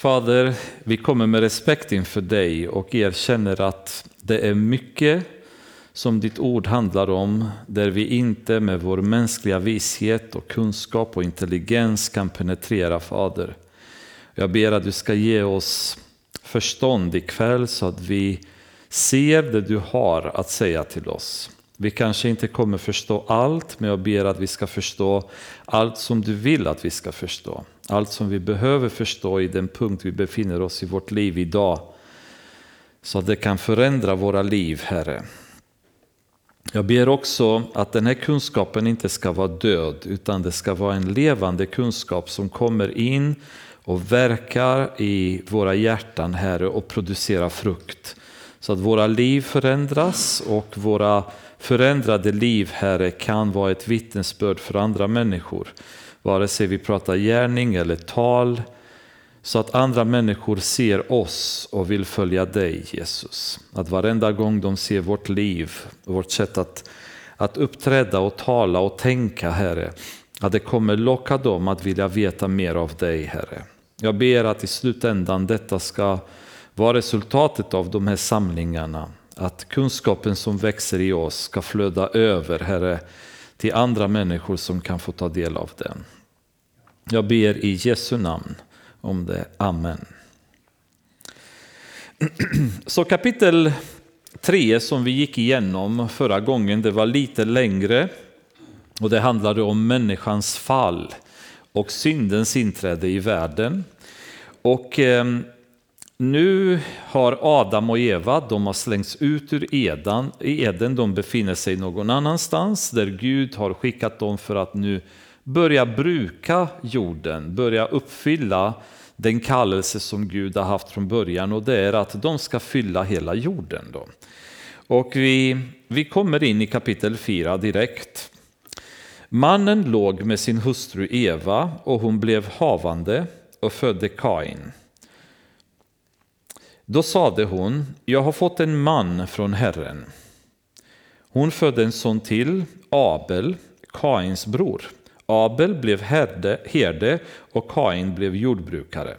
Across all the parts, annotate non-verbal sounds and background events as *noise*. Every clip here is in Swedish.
Fader, vi kommer med respekt inför dig och erkänner att det är mycket som ditt ord handlar om, där vi inte med vår mänskliga vishet och kunskap och intelligens kan penetrera, Fader. Jag ber att du ska ge oss förstånd ikväll så att vi ser det du har att säga till oss. Vi kanske inte kommer förstå allt, men jag ber att vi ska förstå allt som du vill att vi ska förstå. Allt som vi behöver förstå i den punkt vi befinner oss i vårt liv idag. Så att det kan förändra våra liv, Herre. Jag ber också att den här kunskapen inte ska vara död, utan det ska vara en levande kunskap som kommer in och verkar i våra hjärtan, Herre, och producerar frukt. Så att våra liv förändras och våra förändrade liv, Herre, kan vara ett vittnesbörd för andra människor. Vare sig vi pratar gärning eller tal, så att andra människor ser oss och vill följa dig, Jesus. Att varenda gång de ser vårt liv, vårt sätt att, att uppträda och tala och tänka, Herre, att det kommer locka dem att vilja veta mer av dig, Herre. Jag ber att i slutändan detta ska vara resultatet av de här samlingarna. Att kunskapen som växer i oss ska flöda över, Herre, till andra människor som kan få ta del av den. Jag ber i Jesu namn om det. Amen. *clears throat* Så kapitel 3 som vi gick igenom förra gången, det var lite längre och det handlade om människans fall och syndens inträde i världen. Och ehm, nu har Adam och Eva, de har slängts ut ur Eden, Eden, de befinner sig någon annanstans där Gud har skickat dem för att nu börja bruka jorden, börja uppfylla den kallelse som Gud har haft från början och det är att de ska fylla hela jorden. Då. Och vi, vi kommer in i kapitel 4 direkt. Mannen låg med sin hustru Eva och hon blev havande och födde Kain. Då sade hon, jag har fått en man från Herren. Hon födde en son till, Abel, Kains bror. Abel blev herde, herde och Kain blev jordbrukare.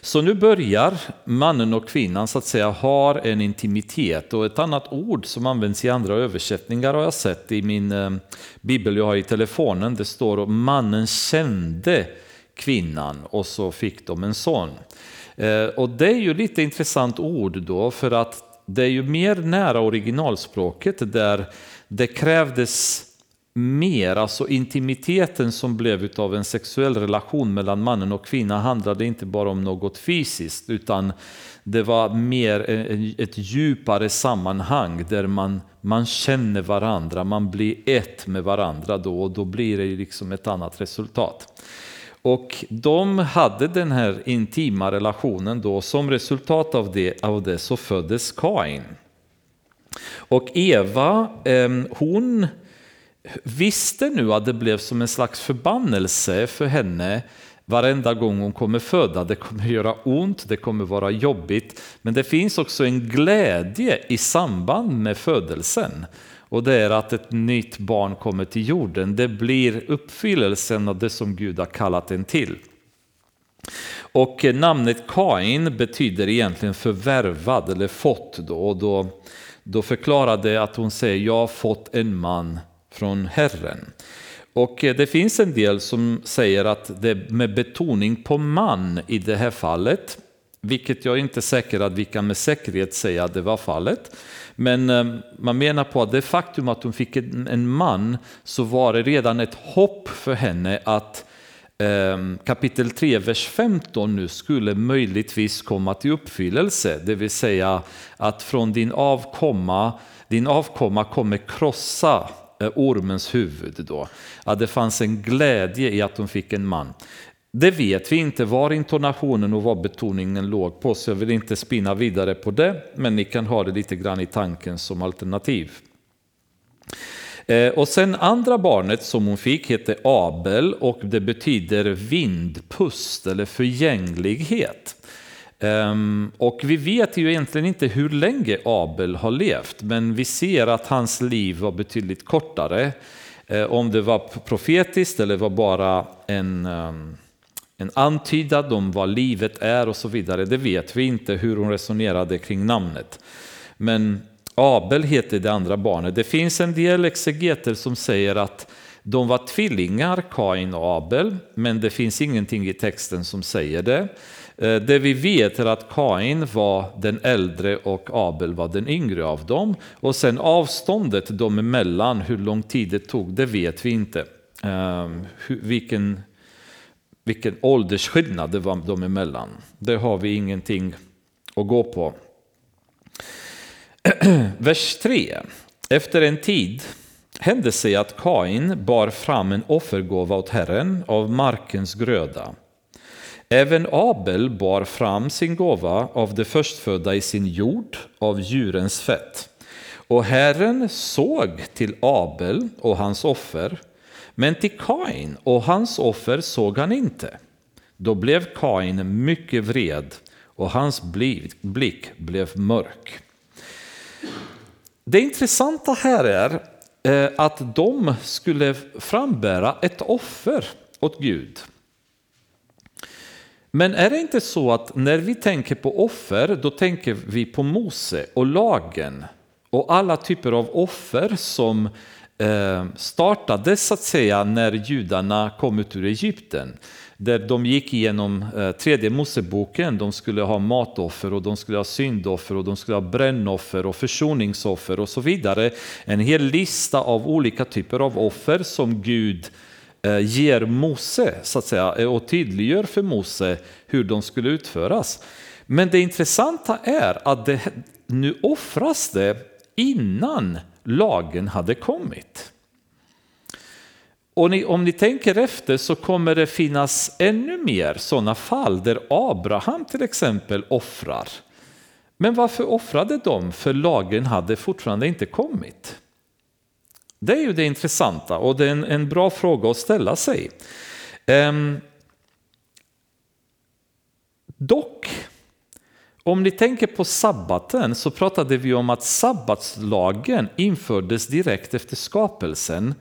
Så nu börjar mannen och kvinnan så att säga har en intimitet och ett annat ord som används i andra översättningar har jag sett i min eh, bibel jag har i telefonen. Det står att mannen kände kvinnan och så fick de en son. Eh, och det är ju lite intressant ord då för att det är ju mer nära originalspråket där det krävdes mer, alltså intimiteten som blev av en sexuell relation mellan mannen och kvinnan handlade inte bara om något fysiskt utan det var mer ett djupare sammanhang där man, man känner varandra, man blir ett med varandra då och då blir det liksom ett annat resultat. Och de hade den här intima relationen då, som resultat av det, av det så föddes Kain. Och Eva, ehm, hon visste nu att det blev som en slags förbannelse för henne varenda gång hon kommer föda. Det kommer göra ont, det kommer vara jobbigt, men det finns också en glädje i samband med födelsen. Och det är att ett nytt barn kommer till jorden. Det blir uppfyllelsen av det som Gud har kallat en till. Och namnet Kain betyder egentligen förvärvad eller fått. Då, och då, då förklarade att hon säger jag har fått en man från Herren. Och det finns en del som säger att det är med betoning på man i det här fallet, vilket jag inte är säker att vi kan med säkerhet säga att det var fallet. Men eh, man menar på att det faktum att hon fick en man så var det redan ett hopp för henne att ehm, kapitel 3, vers 15 nu skulle möjligtvis komma till uppfyllelse. Det vill säga att från din avkomma, din avkomma kommer krossa eh, ormens huvud. Då. Att det fanns en glädje i att hon fick en man. Det vet vi inte var intonationen och var betoningen låg på, så jag vill inte spinna vidare på det, men ni kan ha det lite grann i tanken som alternativ. Eh, och sen andra barnet som hon fick hette Abel och det betyder vindpust eller förgänglighet. Ehm, och vi vet ju egentligen inte hur länge Abel har levt, men vi ser att hans liv var betydligt kortare. Eh, om det var profetiskt eller var bara en ehm, en antydan om vad livet är och så vidare. Det vet vi inte hur hon resonerade kring namnet. Men Abel heter det andra barnet. Det finns en del exegeter som säger att de var tvillingar, Kain och Abel, men det finns ingenting i texten som säger det. Eh, det vi vet är att Kain var den äldre och Abel var den yngre av dem. Och sen avståndet dem emellan, hur lång tid det tog, det vet vi inte. Eh, vilken, vilken åldersskillnad det var dem emellan. Det har vi ingenting att gå på. *clears throat* Vers 3. Efter en tid hände sig att Kain bar fram en offergåva åt Herren av markens gröda. Även Abel bar fram sin gåva av det förstfödda i sin jord, av djurens fett. Och Herren såg till Abel och hans offer, men till Kain och hans offer såg han inte. Då blev Kain mycket vred och hans blick blev mörk. Det intressanta här är eh, att de skulle frambära ett offer åt Gud. Men är det inte så att när vi tänker på offer, då tänker vi på Mose och lagen och alla typer av offer som Eh, startades så att säga när judarna kom ut ur Egypten. Där de gick igenom eh, tredje Moseboken, de skulle ha matoffer och de skulle ha syndoffer och de skulle ha brännoffer och försoningsoffer och så vidare. En hel lista av olika typer av offer som Gud eh, ger Mose så att säga, och tydliggör för Mose hur de skulle utföras. Men det intressanta är att det, nu offras det innan lagen hade kommit. Och ni, om ni tänker efter så kommer det finnas ännu mer sådana fall där Abraham till exempel offrar. Men varför offrade de? För lagen hade fortfarande inte kommit. Det är ju det intressanta och det är en, en bra fråga att ställa sig. Ehm, dock, om ni tänker på sabbaten så pratade vi om att sabbatslagen infördes direkt efter skapelsen.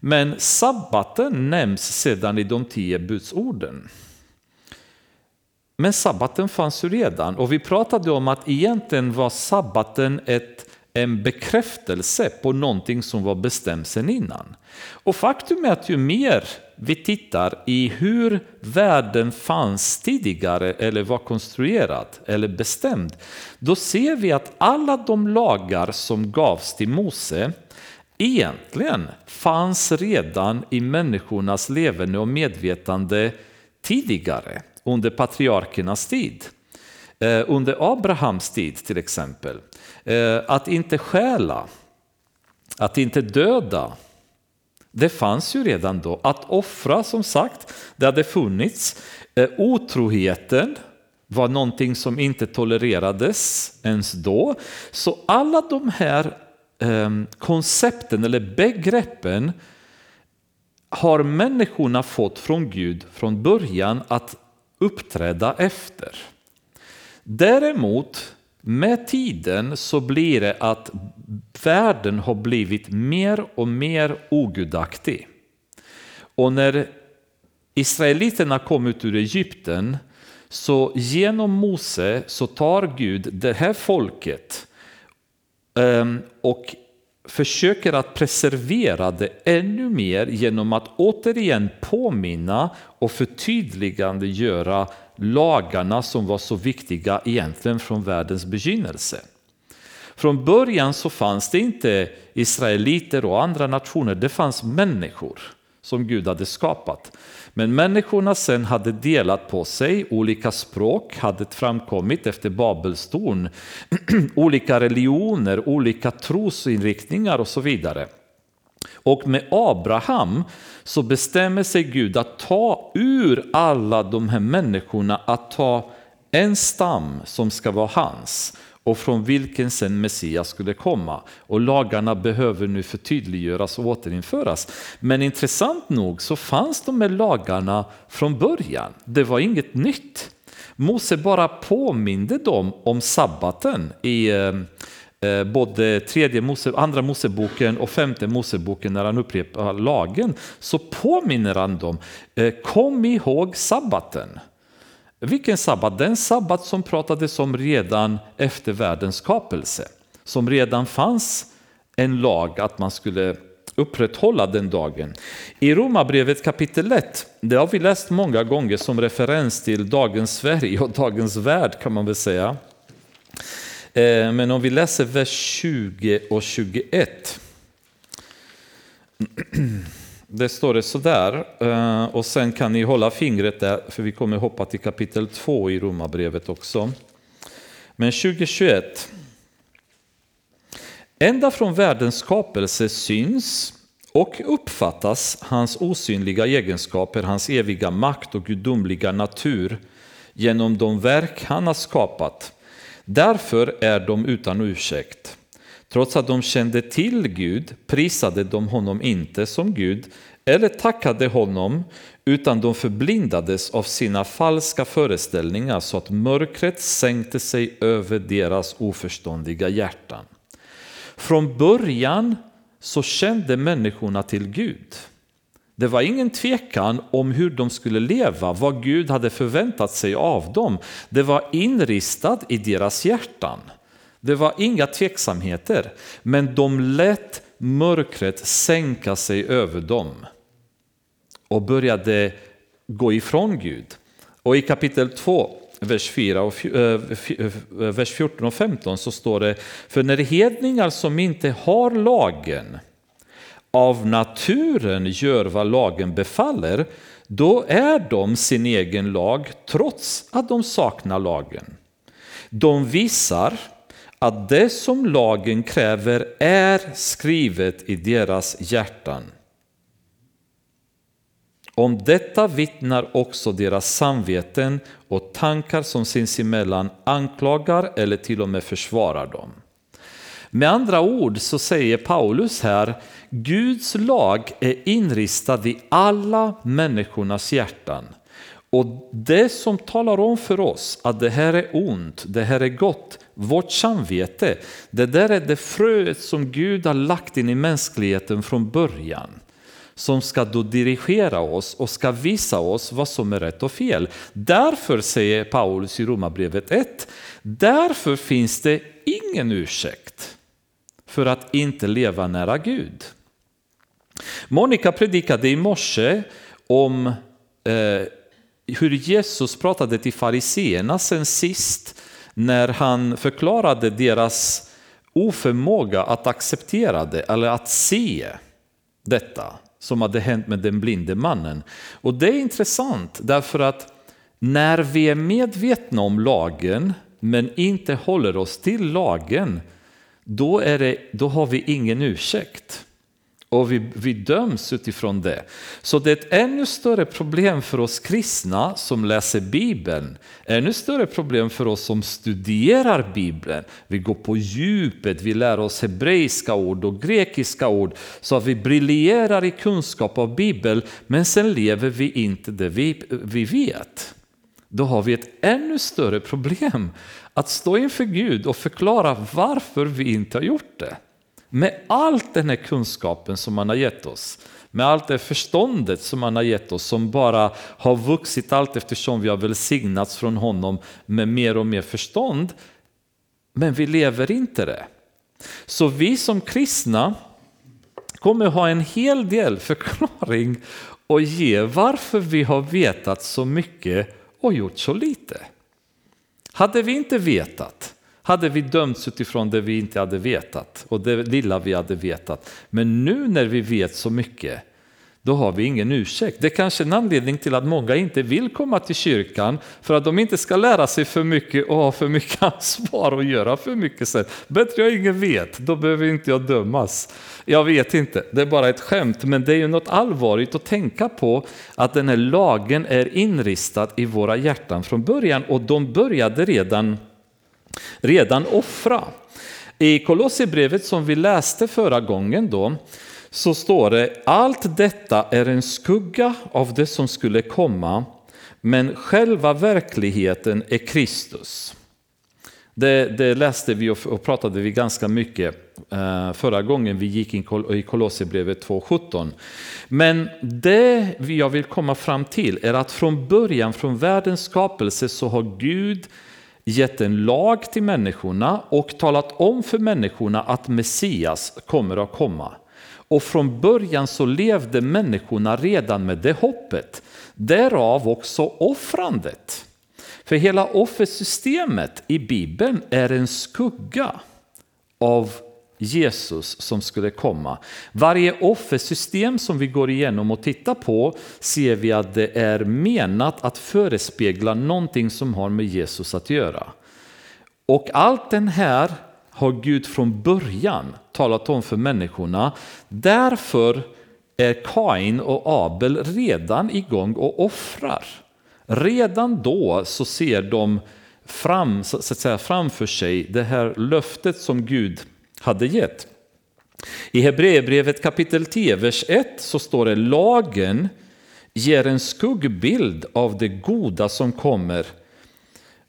Men sabbaten nämns sedan i de tio budsorden. Men sabbaten fanns ju redan och vi pratade om att egentligen var sabbaten ett en bekräftelse på någonting som var bestämt sedan innan. Och faktum är att ju mer vi tittar i hur världen fanns tidigare eller var konstruerad eller bestämd, då ser vi att alla de lagar som gavs till Mose egentligen fanns redan i människornas levande och medvetande tidigare, under patriarkernas tid. Eh, under Abrahams tid till exempel. Eh, att inte stjäla, att inte döda. Det fanns ju redan då. Att offra, som sagt, det hade funnits. Eh, otroheten var någonting som inte tolererades ens då. Så alla de här ehm, koncepten eller begreppen har människorna fått från Gud från början att uppträda efter. Däremot med tiden så blir det att världen har blivit mer och mer ogudaktig. Och när israeliterna kom ut ur Egypten så genom Mose så tar Gud det här folket ehm, och försöker att preservera det ännu mer genom att återigen påminna och förtydligande göra lagarna som var så viktiga egentligen från världens begynnelse. Från början så fanns det inte israeliter och andra nationer, det fanns människor som Gud hade skapat. Men människorna sen hade delat på sig, olika språk hade framkommit efter Babelstorn, *clears throat* olika religioner, olika trosinriktningar och så vidare. Och med Abraham så bestämmer sig Gud att ta ur alla de här människorna, att ta en stam som ska vara hans och från vilken sen Messias skulle komma. Och lagarna behöver nu förtydliggöras och återinföras. Men intressant nog så fanns de här lagarna från början. Det var inget nytt. Mose bara påminde dem om sabbaten i, eh, Eh, både tredje Mose, andra Moseboken och femte Moseboken när han upprepar lagen så påminner han dem, eh, kom ihåg sabbaten. Vilken sabbat? Den sabbat som pratades om redan efter världens skapelse. Som redan fanns en lag att man skulle upprätthålla den dagen. I Romarbrevet kapitel 1, det har vi läst många gånger som referens till dagens Sverige och dagens värld kan man väl säga. Eh, men om vi läser vers 20 och 21. *clears throat* Det står det sådär, eh, och sen kan ni hålla fingret där, för vi kommer hoppa till kapitel 2 i Romarbrevet också. Men 2021. Ända från världens skapelse syns och uppfattas hans osynliga egenskaper, hans eviga makt och gudomliga natur genom de verk han har skapat. Därför är de utan ursäkt. Trots att de kände till Gud prisade de honom inte som Gud eller tackade honom utan de förblindades av sina falska föreställningar så att mörkret sänkte sig över deras oförståndiga hjärtan. Från början så kände människorna till Gud. Det var ingen tvekan om hur de skulle leva, vad Gud hade förväntat sig av dem. Det var inristat i deras hjärtan. Det var inga tveksamheter, men de lät mörkret sänka sig över dem och började gå ifrån Gud. Och i kapitel 2, vers, 4 och, eh, eh, eh, vers 14 och 15 så står det, för när hedningar som inte har lagen av naturen gör vad lagen befaller, då är de sin egen lag trots att de saknar lagen. De visar att det som lagen kräver är skrivet i deras hjärtan. Om detta vittnar också deras samveten och tankar som sinsemellan anklagar eller till och med försvarar dem. Med andra ord så säger Paulus här, Guds lag är inristad i alla människornas hjärtan. Och det som talar om för oss att det här är ont, det här är gott, vårt samvete, det där är det fröet som Gud har lagt in i mänskligheten från början. Som ska då dirigera oss och ska visa oss vad som är rätt och fel. Därför säger Paulus i Romarbrevet 1, därför finns det ingen ursäkt för att inte leva nära Gud. Monica predikade i morse om eh, hur Jesus pratade till fariseerna sen sist när han förklarade deras oförmåga att acceptera det eller att se detta som hade hänt med den blinde mannen. Och det är intressant därför att när vi är medvetna om lagen men inte håller oss till lagen, då, är det, då har vi ingen ursäkt. Och vi, vi döms utifrån det. Så det är ett ännu större problem för oss kristna som läser Bibeln. Ännu större problem för oss som studerar Bibeln. Vi går på djupet, vi lär oss hebreiska ord och grekiska ord. Så att vi briljerar i kunskap av Bibeln, men sen lever vi inte det vi, vi vet. Då har vi ett ännu större problem att stå inför Gud och förklara varför vi inte har gjort det. Med allt den här kunskapen som han har gett oss, med allt det förståndet som han har gett oss som bara har vuxit allt eftersom vi har välsignats från honom med mer och mer förstånd. Men vi lever inte det. Så vi som kristna kommer ha en hel del förklaring och ge varför vi har vetat så mycket och gjort så lite. Hade vi inte vetat hade vi dömts utifrån det vi inte hade vetat och det lilla vi hade vetat. Men nu när vi vet så mycket, då har vi ingen ursäkt. Det är kanske en anledning till att många inte vill komma till kyrkan för att de inte ska lära sig för mycket och ha för mycket *laughs* ansvar och göra för mycket sen. Bättre jag ingen vet, då behöver inte jag dömas. Jag vet inte, det är bara ett skämt, men det är ju något allvarligt att tänka på att den här lagen är inristad i våra hjärtan från början och de började redan redan offra. I Kolosserbrevet som vi läste förra gången då, så står det allt detta är en skugga av det som skulle komma, men själva verkligheten är Kristus. Det, det läste vi och, och pratade vi ganska mycket eh, förra gången vi gick in i Kolosserbrevet 2.17. Men det jag vill komma fram till är att från början, från världens skapelse, så har Gud gett en lag till människorna och talat om för människorna att Messias kommer att komma. Och från början så levde människorna redan med det hoppet. Därav också offrandet. För hela offersystemet i Bibeln är en skugga av Jesus som skulle komma. Varje offersystem som vi går igenom och tittar på ser vi att det är menat att förespegla någonting som har med Jesus att göra. Och allt den här har Gud från början talat om för människorna. Därför är Kain och Abel redan igång och offrar. Redan då så ser de fram, så att säga, framför sig det här löftet som Gud hade gett. I Hebreerbrevet kapitel 10, vers 1 så står det lagen ger en skuggbild av det goda som kommer,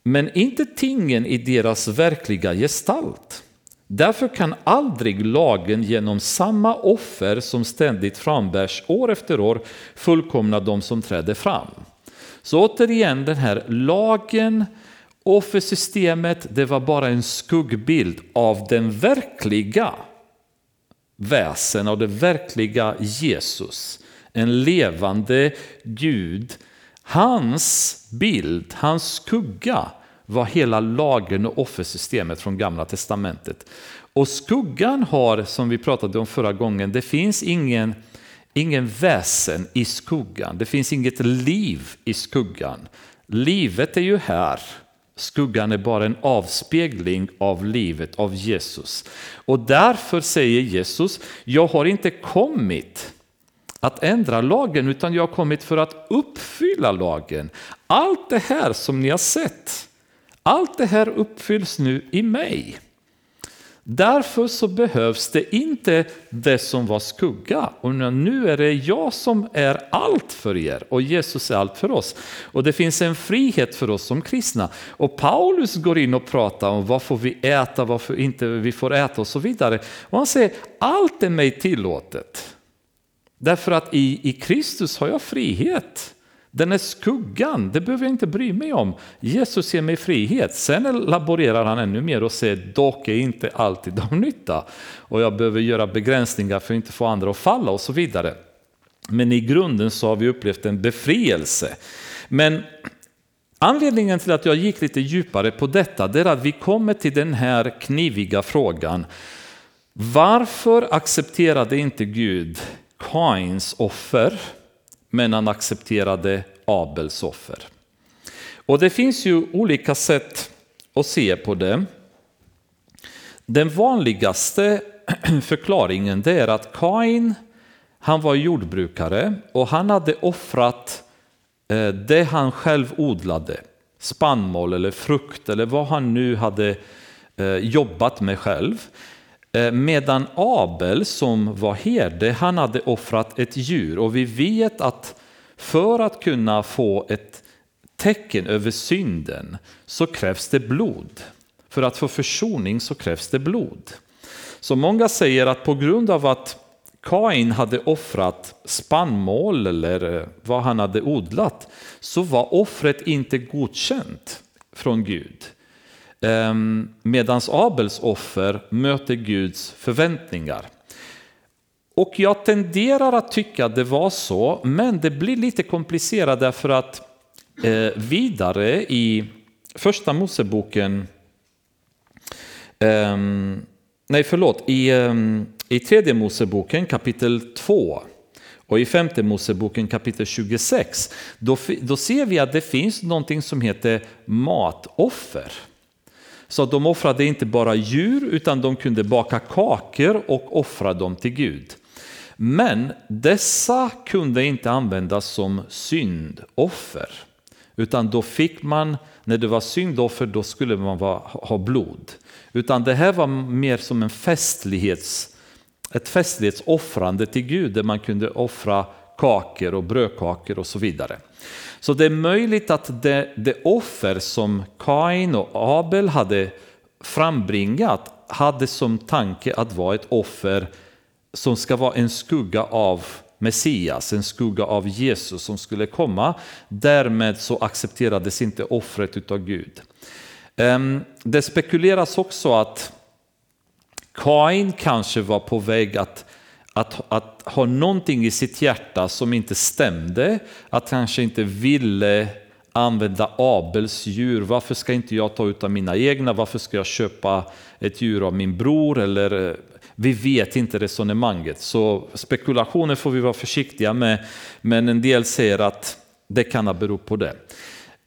men inte tingen i deras verkliga gestalt. Därför kan aldrig lagen genom samma offer som ständigt frambärs år efter år fullkomna de som träder fram. Så återigen den här lagen Offersystemet det var bara en skuggbild av den verkliga väsen, av det verkliga Jesus. En levande Gud. Hans bild, hans skugga var hela lagen och offersystemet från gamla testamentet. Och skuggan har, som vi pratade om förra gången, det finns ingen, ingen väsen i skuggan. Det finns inget liv i skuggan. Livet är ju här. Skuggan är bara en avspegling av livet av Jesus. Och därför säger Jesus, jag har inte kommit att ändra lagen utan jag har kommit för att uppfylla lagen. Allt det här som ni har sett, allt det här uppfylls nu i mig. Därför så behövs det inte det som var skugga. Och nu är det jag som är allt för er och Jesus är allt för oss. Och det finns en frihet för oss som kristna. Och Paulus går in och pratar om vad får vi äta, varför inte vi får äta och så vidare. Och han säger allt är mig tillåtet. Därför att i, i Kristus har jag frihet. Den är skuggan, det behöver jag inte bry mig om. Jesus ger mig frihet. Sen laborerar han ännu mer och säger dock är inte alltid av nytta. Och jag behöver göra begränsningar för att inte få andra att falla och så vidare. Men i grunden så har vi upplevt en befrielse. Men anledningen till att jag gick lite djupare på detta det är att vi kommer till den här kniviga frågan. Varför accepterade inte Gud Kains offer? men han accepterade Abels offer. Och det finns ju olika sätt att se på det. Den vanligaste *clears throat* förklaringen det är att Kain han var jordbrukare och han hade offrat eh, det han själv odlade, spannmål eller frukt eller vad han nu hade eh, jobbat med själv. Eh, medan Abel som var herde, han hade offrat ett djur och vi vet att för att kunna få ett tecken över synden så krävs det blod. För att få försoning så krävs det blod. Så många säger att på grund av att Kain hade offrat spannmål eller eh, vad han hade odlat så var offret inte godkänt från Gud. Ehm, Medan Abels offer möter Guds förväntningar. Och jag tenderar att tycka att det var så, men det blir lite komplicerat därför att eh, vidare i första Moseboken, ehm, nej förlåt, i, ehm, i tredje Moseboken kapitel 2 och i femte Moseboken kapitel 26, då, då ser vi att det finns någonting som heter matoffer. Så de offrade inte bara djur utan de kunde baka kakor och offra dem till Gud. Men dessa kunde inte användas som syndoffer. Utan då fick man, när det var syndoffer, då skulle man ha blod. Utan det här var mer som en festlighets, ett festlighetsoffrande till Gud där man kunde offra kakor och brödkakor och så vidare. Så det är möjligt att det, det offer som Kain och Abel hade frambringat hade som tanke att vara ett offer som ska vara en skugga av Messias, en skugga av Jesus som skulle komma. Därmed så accepterades inte offret utav Gud. Ehm, det spekuleras också att Kain kanske var på väg att, att, att ha någonting i sitt hjärta som inte stämde, att kanske inte ville använda Abels djur. Varför ska inte jag ta ut av mina egna? Varför ska jag köpa ett djur av min bror? Eller, eh, vi vet inte resonemanget, så spekulationer får vi vara försiktiga med. Men en del säger att det kan ha berott på det.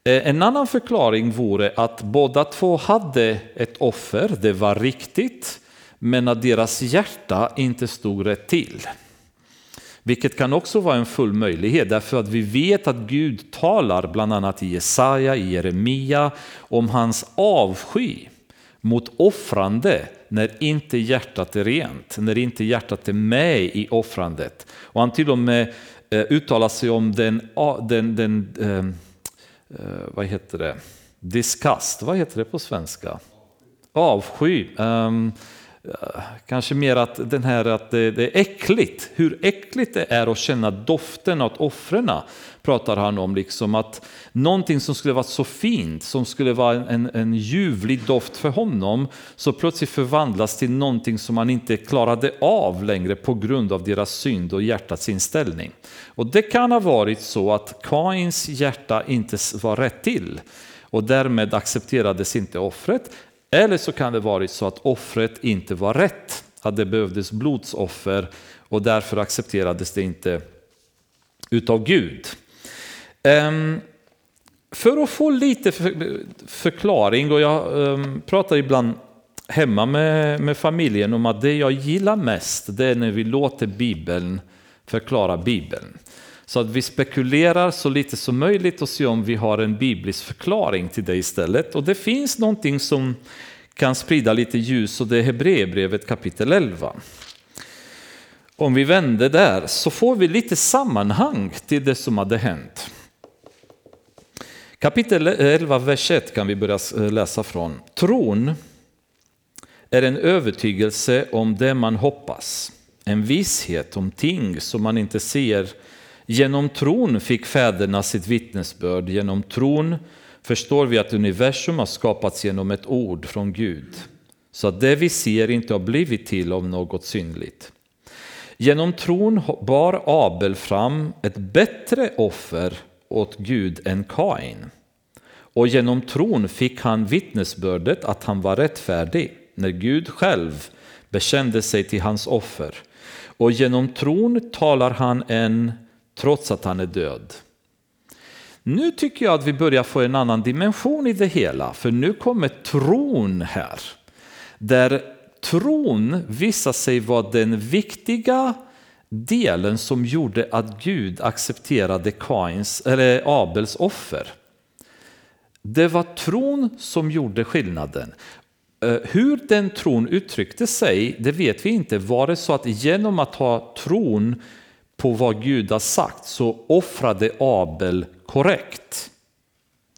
Eh, en annan förklaring vore att båda två hade ett offer, det var riktigt, men att deras hjärta inte stod rätt till. Vilket kan också vara en full möjlighet därför att vi vet att Gud talar bland annat i Jesaja, i Jeremia om hans avsky mot offrande när inte hjärtat är rent, när inte hjärtat är med i offrandet. Och han till och med eh, uttalar sig om den, den, den eh, eh, vad heter det, disgust, vad heter det på svenska? Avsky. Ehm, Kanske mer att, den här, att det, det, är äckligt, hur äckligt det är att känna doften av offren pratar han om. Liksom att någonting som skulle vara så fint, som skulle vara en, en ljuvlig doft för honom, så plötsligt förvandlas till någonting som han inte klarade av längre på grund av deras synd och hjärtats inställning. Och det kan ha varit så att Kains hjärta inte var rätt till och därmed accepterades inte offret. Eller så kan det varit så att offret inte var rätt, att det behövdes blodsoffer och därför accepterades det inte utav Gud. Ehm, för att få lite förklaring, och jag ehm, pratar ibland hemma med, med familjen om att det jag gillar mest det är när vi låter Bibeln förklara Bibeln. Så att vi spekulerar så lite som möjligt och ser om vi har en biblisk förklaring till det istället. Och det finns någonting som kan sprida lite ljus och det är Hebreerbrevet kapitel 11. Om vi vänder där så får vi lite sammanhang till det som hade hänt. Kapitel 11, vers 1 kan vi börja läsa från. Tron är en övertygelse om det man hoppas, en visshet om ting som man inte ser Genom tron fick fäderna sitt vittnesbörd. Genom tron förstår vi att universum har skapats genom ett ord från Gud. Så att det vi ser inte har blivit till av något synligt. Genom tron bar Abel fram ett bättre offer åt Gud än Kain. Och genom tron fick han vittnesbördet att han var rättfärdig när Gud själv bekände sig till hans offer. Och genom tron talar han en trots att han är död. Nu tycker jag att vi börjar få en annan dimension i det hela, för nu kommer tron här. Där tron visar sig vara den viktiga delen som gjorde att Gud accepterade Kains, eller Abels offer. Det var tron som gjorde skillnaden. Eh, hur den tron uttryckte sig, det vet vi inte. Var det så att genom att ha tron på vad Gud har sagt så offrade Abel korrekt.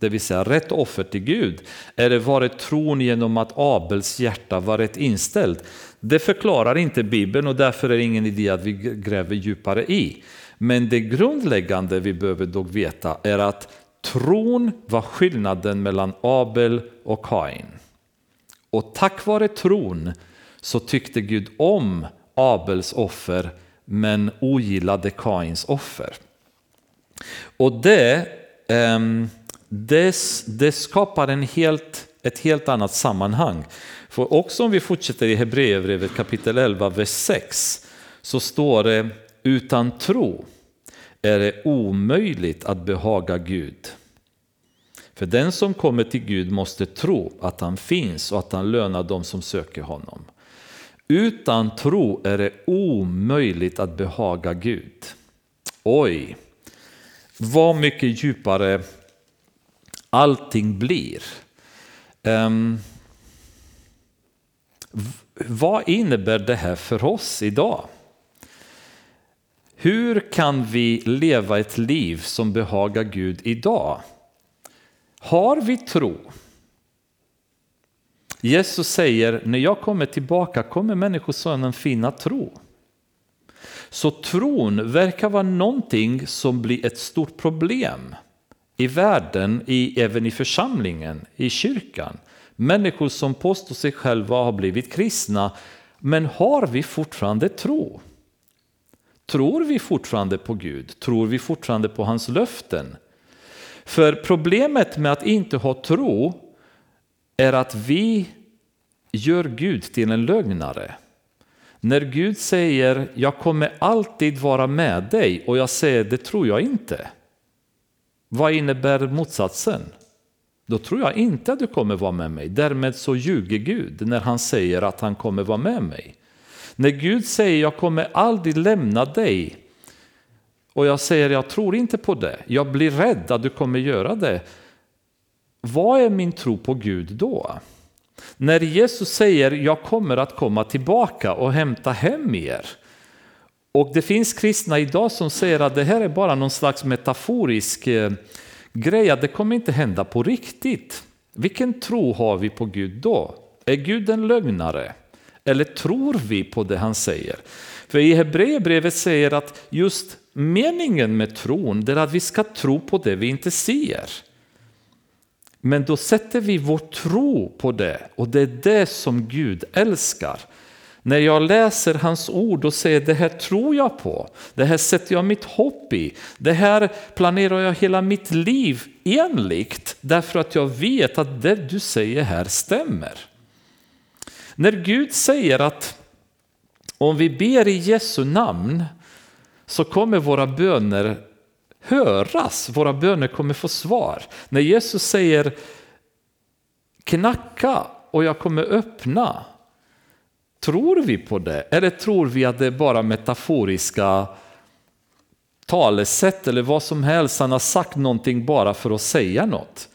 Det vill säga rätt offer till Gud. Eller var det tron genom att Abels hjärta var rätt inställt? Det förklarar inte Bibeln och därför är det ingen idé att vi gräver djupare i. Men det grundläggande vi behöver dock veta är att tron var skillnaden mellan Abel och Kain. Och tack vare tron så tyckte Gud om Abels offer men ogillade Kains offer. Och det, ehm, det, det skapar en helt, ett helt annat sammanhang. För också om vi fortsätter i Hebreerbrevet kapitel 11, vers 6 så står det utan tro är det omöjligt att behaga Gud. För den som kommer till Gud måste tro att han finns och att han lönar dem som söker honom. Utan tro är det omöjligt att behaga Gud. Oj, vad mycket djupare allting blir. Um, vad innebär det här för oss idag? Hur kan vi leva ett liv som behagar Gud idag? Har vi tro? Jesus säger, när jag kommer tillbaka kommer Människosonen finna tro. Så tron verkar vara någonting som blir ett stort problem i världen, i, även i församlingen, i kyrkan. Människor som påstår sig själva ha blivit kristna, men har vi fortfarande tro? Tror vi fortfarande på Gud? Tror vi fortfarande på hans löften? För problemet med att inte ha tro är att vi gör Gud till en lögnare. När Gud säger jag kommer alltid vara med dig och jag säger det tror jag inte. Vad innebär motsatsen? Då tror jag inte att du kommer vara med mig. Därmed så ljuger Gud när han säger att han kommer vara med mig. När Gud säger jag kommer aldrig lämna dig och jag säger jag tror inte på det, jag blir rädd att du kommer göra det. Vad är min tro på Gud då? När Jesus säger jag kommer att komma tillbaka och hämta hem er. Och det finns kristna idag som säger att det här är bara någon slags metaforisk eh, grej, att det kommer inte hända på riktigt. Vilken tro har vi på Gud då? Är Gud en lögnare? Eller tror vi på det han säger? För i Hebreerbrevet säger att just meningen med tron är att vi ska tro på det vi inte ser. Men då sätter vi vår tro på det och det är det som Gud älskar. När jag läser hans ord och säger det här tror jag på, det här sätter jag mitt hopp i, det här planerar jag hela mitt liv enligt därför att jag vet att det du säger här stämmer. När Gud säger att om vi ber i Jesu namn så kommer våra böner höras, våra böner kommer få svar. När Jesus säger knacka och jag kommer öppna, tror vi på det? Eller tror vi att det är bara metaforiska talesätt eller vad som helst, han har sagt någonting bara för att säga något?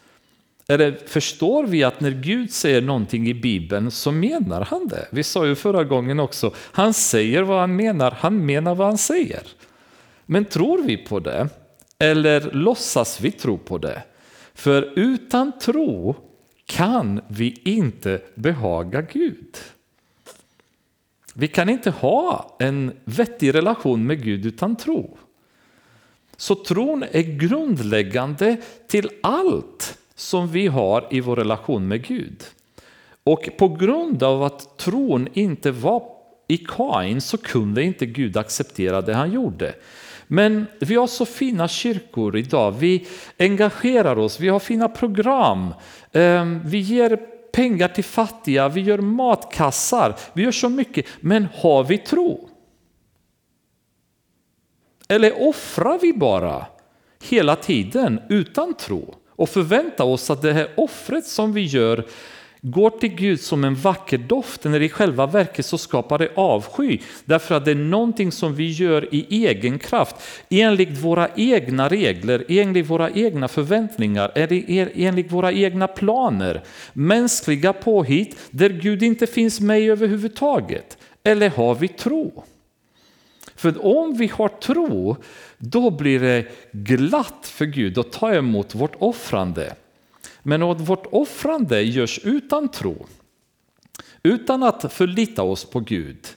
Eller förstår vi att när Gud säger någonting i Bibeln så menar han det? Vi sa ju förra gången också, han säger vad han menar, han menar vad han säger. Men tror vi på det? Eller låtsas vi tro på det? För utan tro kan vi inte behaga Gud. Vi kan inte ha en vettig relation med Gud utan tro. Så tron är grundläggande till allt som vi har i vår relation med Gud. Och på grund av att tron inte var i Kain så kunde inte Gud acceptera det han gjorde. Men vi har så fina kyrkor idag, vi engagerar oss, vi har fina program, ehm, vi ger pengar till fattiga, vi gör matkassar, vi gör så mycket. Men har vi tro? Eller offrar vi bara hela tiden utan tro och förväntar oss att det här offret som vi gör går till Gud som en vacker doft när i själva verket så skapar det avsky. Därför att det är någonting som vi gör i egen kraft, enligt våra egna regler, enligt våra egna förväntningar, enligt våra egna planer. Mänskliga påhitt där Gud inte finns med överhuvudtaget. Eller har vi tro? För om vi har tro, då blir det glatt för Gud att ta emot vårt offrande. Men om vårt offrande görs utan tro, utan att förlita oss på Gud,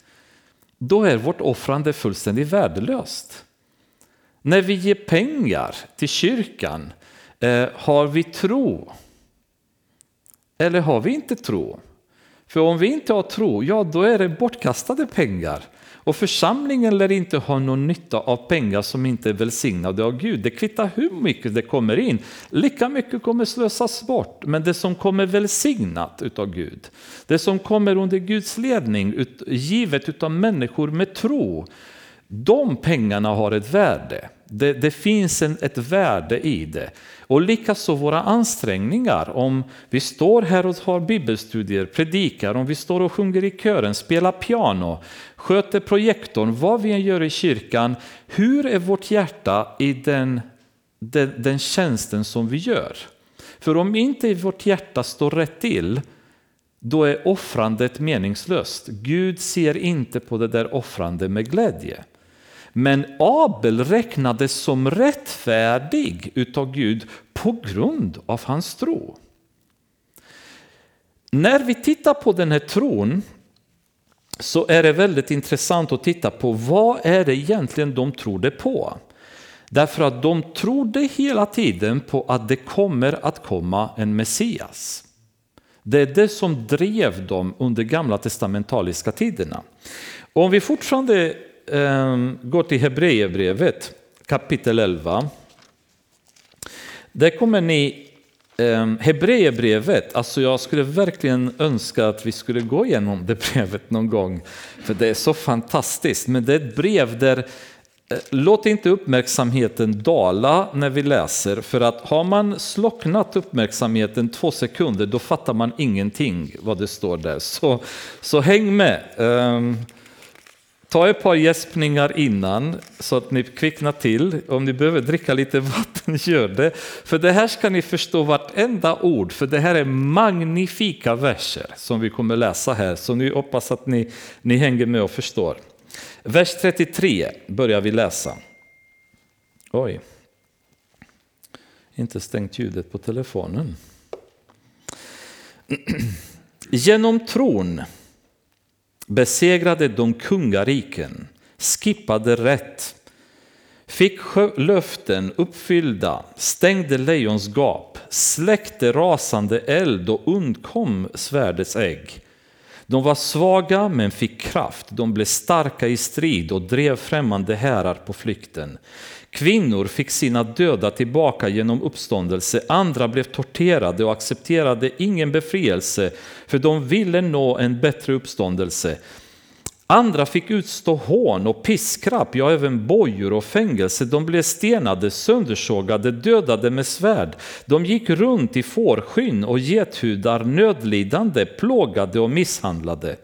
då är vårt offrande fullständigt värdelöst. När vi ger pengar till kyrkan, eh, har vi tro? Eller har vi inte tro? För om vi inte har tro, ja då är det bortkastade pengar. Och församlingen lär inte ha någon nytta av pengar som inte är välsignade av Gud. Det kvittar hur mycket det kommer in, lika mycket kommer slösas bort. Men det som kommer välsignat utav Gud, det som kommer under Guds ledning, givet utav människor med tro, de pengarna har ett värde. Det, det finns en, ett värde i det. Och likaså våra ansträngningar. Om vi står här och har bibelstudier, predikar, om vi står och sjunger i kören, spelar piano, sköter projektorn, vad vi än gör i kyrkan. Hur är vårt hjärta i den, den, den tjänsten som vi gör? För om inte vårt hjärta står rätt till, då är offrandet meningslöst. Gud ser inte på det där offrandet med glädje. Men Abel räknades som rättfärdig utav Gud på grund av hans tro. när vi tittar på den här tron så är det väldigt intressant att titta på vad är det egentligen de trodde på. Därför att de trodde hela tiden på att det kommer att komma en Messias. Det är det som drev dem under gamla testamentaliska tiderna. Om vi fortfarande ehm, går till Hebreerbrevet kapitel 11. Där kommer ni Ehm, Hebreerbrevet, alltså jag skulle verkligen önska att vi skulle gå igenom det brevet någon gång. För det är så fantastiskt, men det är ett brev där eh, låt inte uppmärksamheten dala när vi läser, för att har man slocknat uppmärksamheten två sekunder, då fattar man ingenting vad det står där. Så, så häng med. Ehm, Ta ett par gäspningar innan så att ni kvicknar till. Om ni behöver dricka lite vatten, *laughs* gör det. För det här ska ni förstå vartenda ord, för det här är magnifika verser som vi kommer läsa här. Så nu hoppas att ni, ni hänger med och förstår. Vers 33 börjar vi läsa. Oj, inte stängt ljudet på telefonen. *clears throat* Genom tron besegrade de kungariken, skippade rätt, fick löften uppfyllda, stängde lejons gap, släckte rasande eld och undkom svärdets ägg. De var svaga men fick kraft, de blev starka i strid och drev främmande härar på flykten. Kvinnor fick sina döda tillbaka genom uppståndelse, andra blev torterade och accepterade ingen befrielse för de ville nå en bättre uppståndelse. Andra fick utstå hån och piskrapp, ja även bojor och fängelse. De blev stenade, söndersågade, dödade med svärd. De gick runt i fårskinn och gethudar, nödlidande, plågade och misshandlade.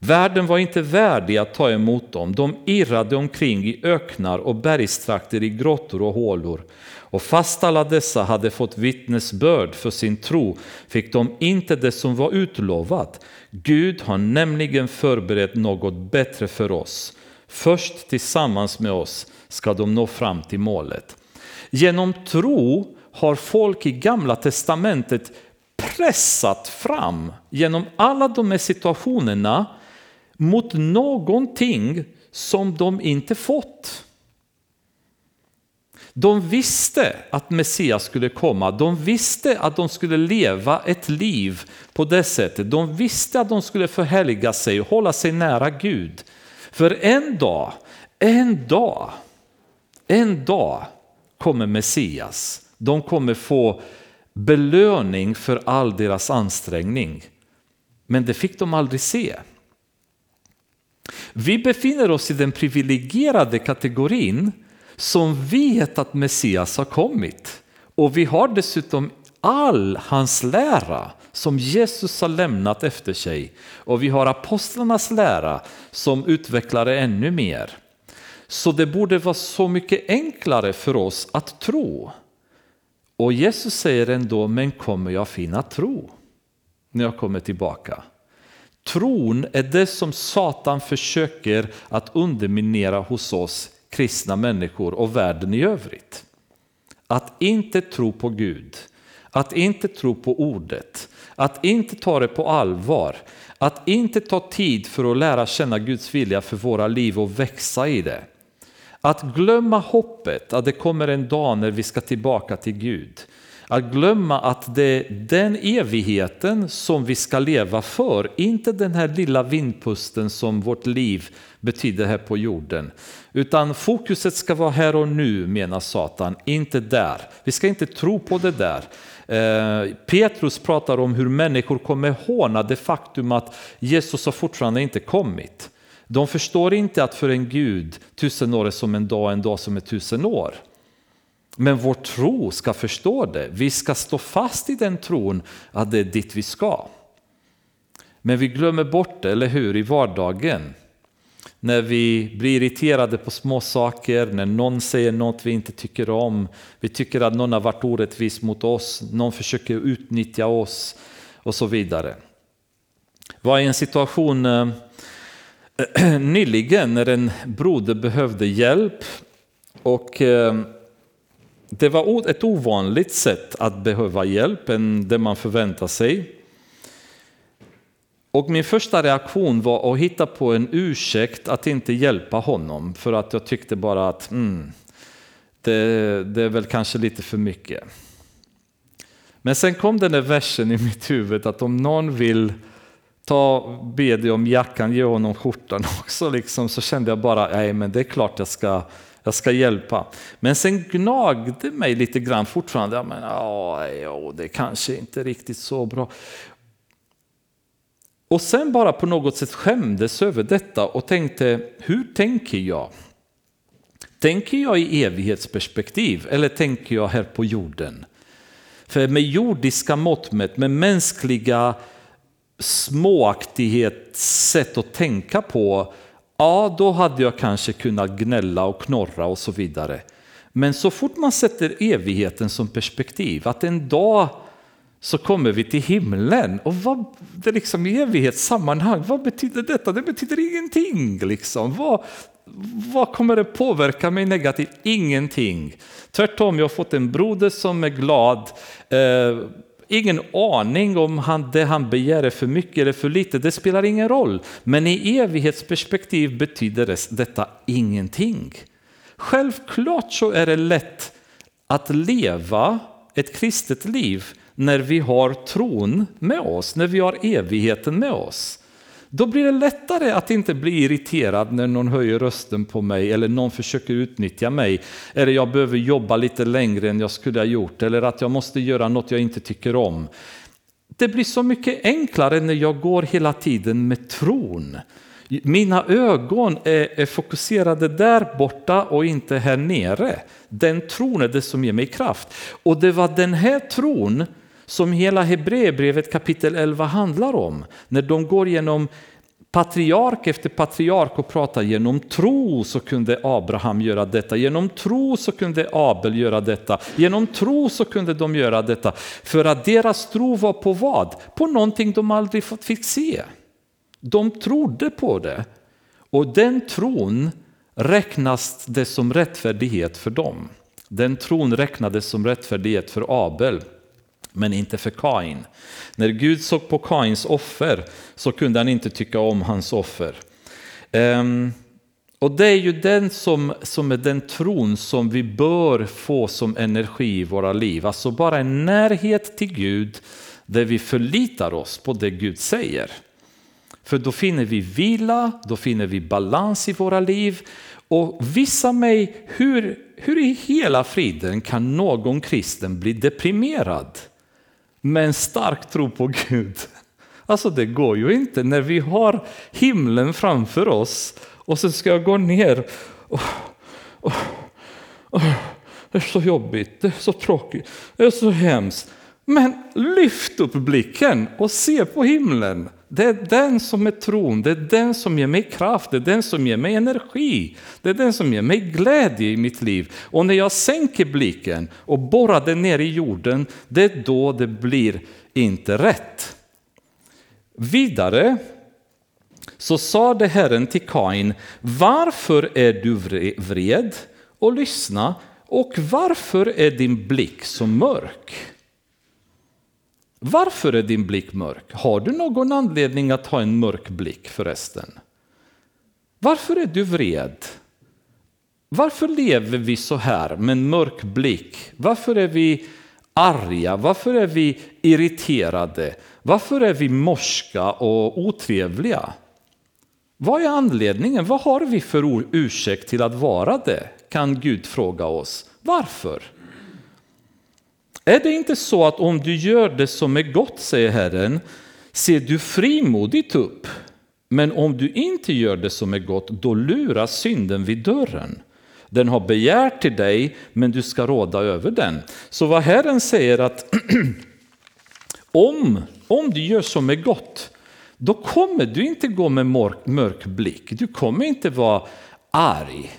Världen var inte värdig att ta emot dem. De irrade omkring i öknar och bergstrakter i grottor och hålor. Och fast alla dessa hade fått vittnesbörd för sin tro fick de inte det som var utlovat. Gud har nämligen förberett något bättre för oss. Först tillsammans med oss ska de nå fram till målet. Genom tro har folk i Gamla testamentet pressat fram genom alla de här situationerna mot någonting som de inte fått. De visste att Messias skulle komma, de visste att de skulle leva ett liv på det sättet. De visste att de skulle förhärliga sig och hålla sig nära Gud. För en dag, en dag, en dag kommer Messias. De kommer få belöning för all deras ansträngning. Men det fick de aldrig se. Vi befinner oss i den privilegierade kategorin som vet att Messias har kommit. Och vi har dessutom all hans lära som Jesus har lämnat efter sig. Och vi har apostlarnas lära som utvecklar det ännu mer. Så det borde vara så mycket enklare för oss att tro. Och Jesus säger ändå, men kommer jag finna tro när jag kommer tillbaka? Tron är det som Satan försöker att underminera hos oss kristna människor och världen i övrigt. Att inte tro på Gud, att inte tro på ordet, att inte ta det på allvar, att inte ta tid för att lära känna Guds vilja för våra liv och växa i det. Att glömma hoppet att det kommer en dag när vi ska tillbaka till Gud. Att glömma att det är den evigheten som vi ska leva för, inte den här lilla vindpusten som vårt liv betyder här på jorden. Utan fokuset ska vara här och nu menar Satan, inte där. Vi ska inte tro på det där. Eh, Petrus pratar om hur människor kommer håna det faktum att Jesus har fortfarande inte kommit. De förstår inte att för en Gud tusen år är som en dag, en dag som är tusen år. Men vår tro ska förstå det. Vi ska stå fast i den tron att det är dit vi ska. Men vi glömmer bort det, eller hur, i vardagen. När vi blir irriterade på små saker, när någon säger något vi inte tycker om. Vi tycker att någon har varit orättvis mot oss, någon försöker utnyttja oss och så vidare. var i en situation eh, *clears throat* nyligen när en broder behövde hjälp och eh, det var ett ovanligt sätt att behöva hjälp än det man förväntar sig. Och min första reaktion var att hitta på en ursäkt att inte hjälpa honom för att jag tyckte bara att mm, det, det är väl kanske lite för mycket. Men sen kom den där versen i mitt huvud att om någon vill ta, be dig om jackan, ge honom skjortan *laughs* också. Liksom, så kände jag bara, nej men det är klart jag ska, jag ska hjälpa. Men sen gnagde mig lite grann fortfarande, ja, men, ja, det kanske inte är riktigt så bra. Och sen bara på något sätt skämdes över detta och tänkte, hur tänker jag? Tänker jag i evighetsperspektiv eller tänker jag här på jorden? För med jordiska mått mätt, med mänskliga småaktighet sätt att tänka på, ja då hade jag kanske kunnat gnälla och knorra och så vidare. Men så fort man sätter evigheten som perspektiv, att en dag så kommer vi till himlen. Och vad, det liksom i evighetssammanhang, vad betyder detta? Det betyder ingenting. Liksom. Vad, vad kommer det påverka mig negativt? Ingenting. Tvärtom, jag har fått en broder som är glad. Eh, ingen aning om han, det han begär är för mycket eller för lite, det spelar ingen roll. Men i evighetsperspektiv betyder detta ingenting. Självklart så är det lätt att leva ett kristet liv när vi har tron med oss, när vi har evigheten med oss. Då blir det lättare att inte bli irriterad när någon höjer rösten på mig eller någon försöker utnyttja mig. Eller jag behöver jobba lite längre än jag skulle ha gjort eller att jag måste göra något jag inte tycker om. Det blir så mycket enklare när jag går hela tiden med tron. Mina ögon är, är fokuserade där borta och inte här nere. Den tron är det som ger mig kraft. Och det var den här tron som hela Hebreerbrevet kapitel 11 handlar om. När de går genom patriark efter patriark och pratar genom tro så kunde Abraham göra detta, genom tro så kunde Abel göra detta, genom tro så kunde de göra detta. För att deras tro var på vad? På någonting de aldrig fick se. De trodde på det och den tron räknas det som rättfärdighet för dem. Den tron räknades som rättfärdighet för Abel men inte för Kain. När Gud såg på Kains offer så kunde han inte tycka om hans offer. Um, och det är ju den som, som är den tron som vi bör få som energi i våra liv. Alltså bara en närhet till Gud där vi förlitar oss på det Gud säger. För då finner vi vila, då finner vi balans i våra liv. Och visa mig hur, hur i hela friden kan någon kristen bli deprimerad? Med en stark tro på Gud. Alltså det går ju inte när vi har himlen framför oss och så ska jag gå ner. Oh, oh, oh, det är så jobbigt, det är så tråkigt, det är så hemskt. Men lyft upp blicken och se på himlen. Det är den som är tron, det är den som ger mig kraft, det är den som ger mig energi. Det är den som ger mig glädje i mitt liv. Och när jag sänker blicken och borrar den ner i jorden, det är då det blir inte rätt. Vidare så sade Herren till Kain, varför är du vred? Och lyssna, och varför är din blick så mörk? Varför är din blick mörk? Har du någon anledning att ha en mörk blick förresten? Varför är du vred? Varför lever vi så här med en mörk blick? Varför är vi arga? Varför är vi irriterade? Varför är vi morska och otrevliga? Vad är anledningen? Vad har vi för ursäkt till att vara det? Kan Gud fråga oss. Varför? Är det inte så att om du gör det som är gott, säger Herren, ser du frimodigt upp. Men om du inte gör det som är gott, då luras synden vid dörren. Den har begärt till dig, men du ska råda över den. Så vad Herren säger att *clears throat* om, om du gör som är gott, då kommer du inte gå med mörk, mörk blick. Du kommer inte vara arg.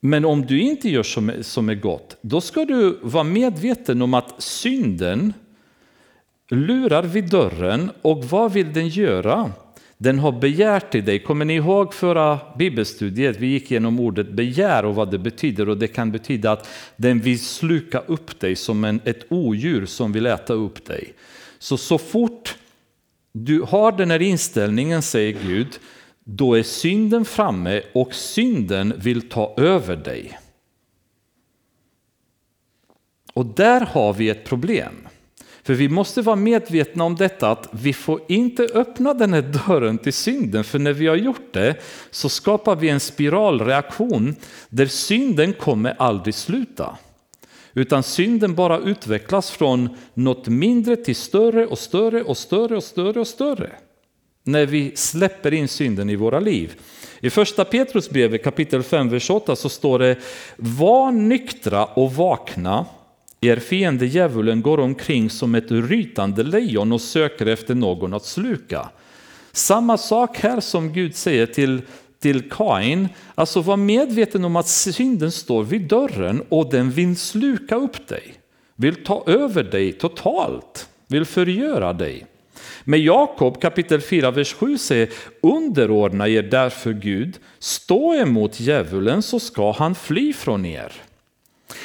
Men om du inte gör som, som är gott, då ska du vara medveten om att synden lurar vid dörren och vad vill den göra? Den har begärt till dig. Kommer ni ihåg förra bibelstudiet? Vi gick igenom ordet begär och vad det betyder och det kan betyda att den vill sluka upp dig som en, ett odjur som vill äta upp dig. Så så fort du har den här inställningen, säger Gud, då är synden framme och synden vill ta över dig. Och där har vi ett problem. För vi måste vara medvetna om detta att vi får inte öppna den här dörren till synden, för när vi har gjort det så skapar vi en spiralreaktion där synden kommer aldrig sluta. Utan synden bara utvecklas från något mindre till större och större och större och större och större. När vi släpper in synden i våra liv. I första Petrusbrevet kapitel 5, vers 8 så står det Var nyktra och vakna er fiende djävulen går omkring som ett rytande lejon och söker efter någon att sluka. Samma sak här som Gud säger till, till Kain. Alltså var medveten om att synden står vid dörren och den vill sluka upp dig. Vill ta över dig totalt. Vill förgöra dig. Men Jakob kapitel 4, vers 7 säger underordna er därför Gud, stå emot djävulen så ska han fly från er.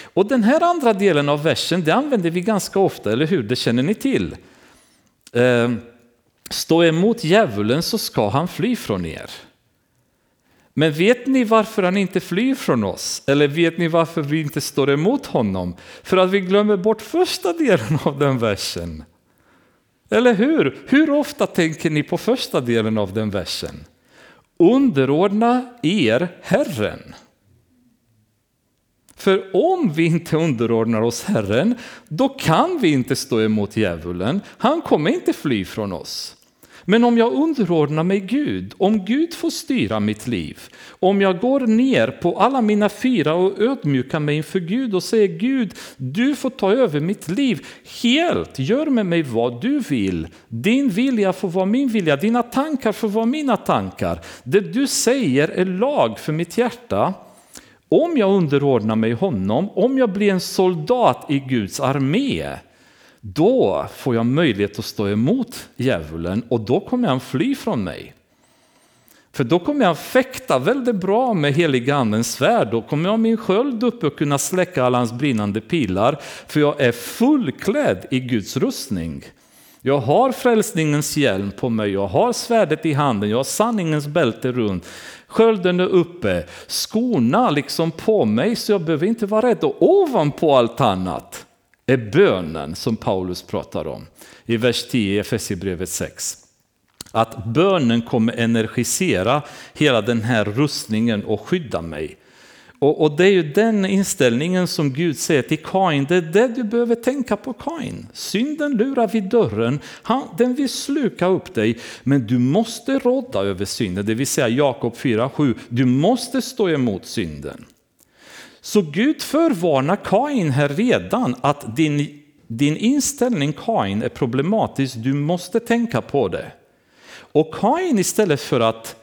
Och den här andra delen av versen det använder vi ganska ofta, eller hur? Det känner ni till. Eh, stå emot djävulen så ska han fly från er. Men vet ni varför han inte flyr från oss? Eller vet ni varför vi inte står emot honom? För att vi glömmer bort första delen av den versen. Eller hur? Hur ofta tänker ni på första delen av den versen? Underordna er Herren. För om vi inte underordnar oss Herren, då kan vi inte stå emot djävulen. Han kommer inte fly från oss. Men om jag underordnar mig Gud, om Gud får styra mitt liv, om jag går ner på alla mina fyra och ödmjukar mig inför Gud och säger Gud, du får ta över mitt liv helt, gör med mig vad du vill. Din vilja får vara min vilja, dina tankar får vara mina tankar. Det du säger är lag för mitt hjärta. Om jag underordnar mig honom, om jag blir en soldat i Guds armé, då får jag möjlighet att stå emot djävulen och då kommer han fly från mig. För då kommer jag fäkta väldigt bra med heliga andens svärd. Då kommer jag ha min sköld uppe och kunna släcka alla hans brinnande pilar. För jag är fullklädd i Guds rustning. Jag har frälsningens hjälm på mig, jag har svärdet i handen, jag har sanningens bälte runt. Skölden är uppe, skorna liksom på mig så jag behöver inte vara rädd. Och ovanpå allt annat är bönen som Paulus pratar om i vers 10 i Efesierbrevet 6. Att bönen kommer energisera hela den här rustningen och skydda mig. Och, och, det är ju den inställningen som Gud säger till Kain, det är det du behöver tänka på Kain. Synden lurar vid dörren, han, den vill sluka upp dig, men du måste råda över synden, det vill säga Jakob 4.7, du måste stå emot synden. Så Gud förvarnar Kain här redan att din, din inställning Kain är problematisk, du måste tänka på det. Och Kain istället för att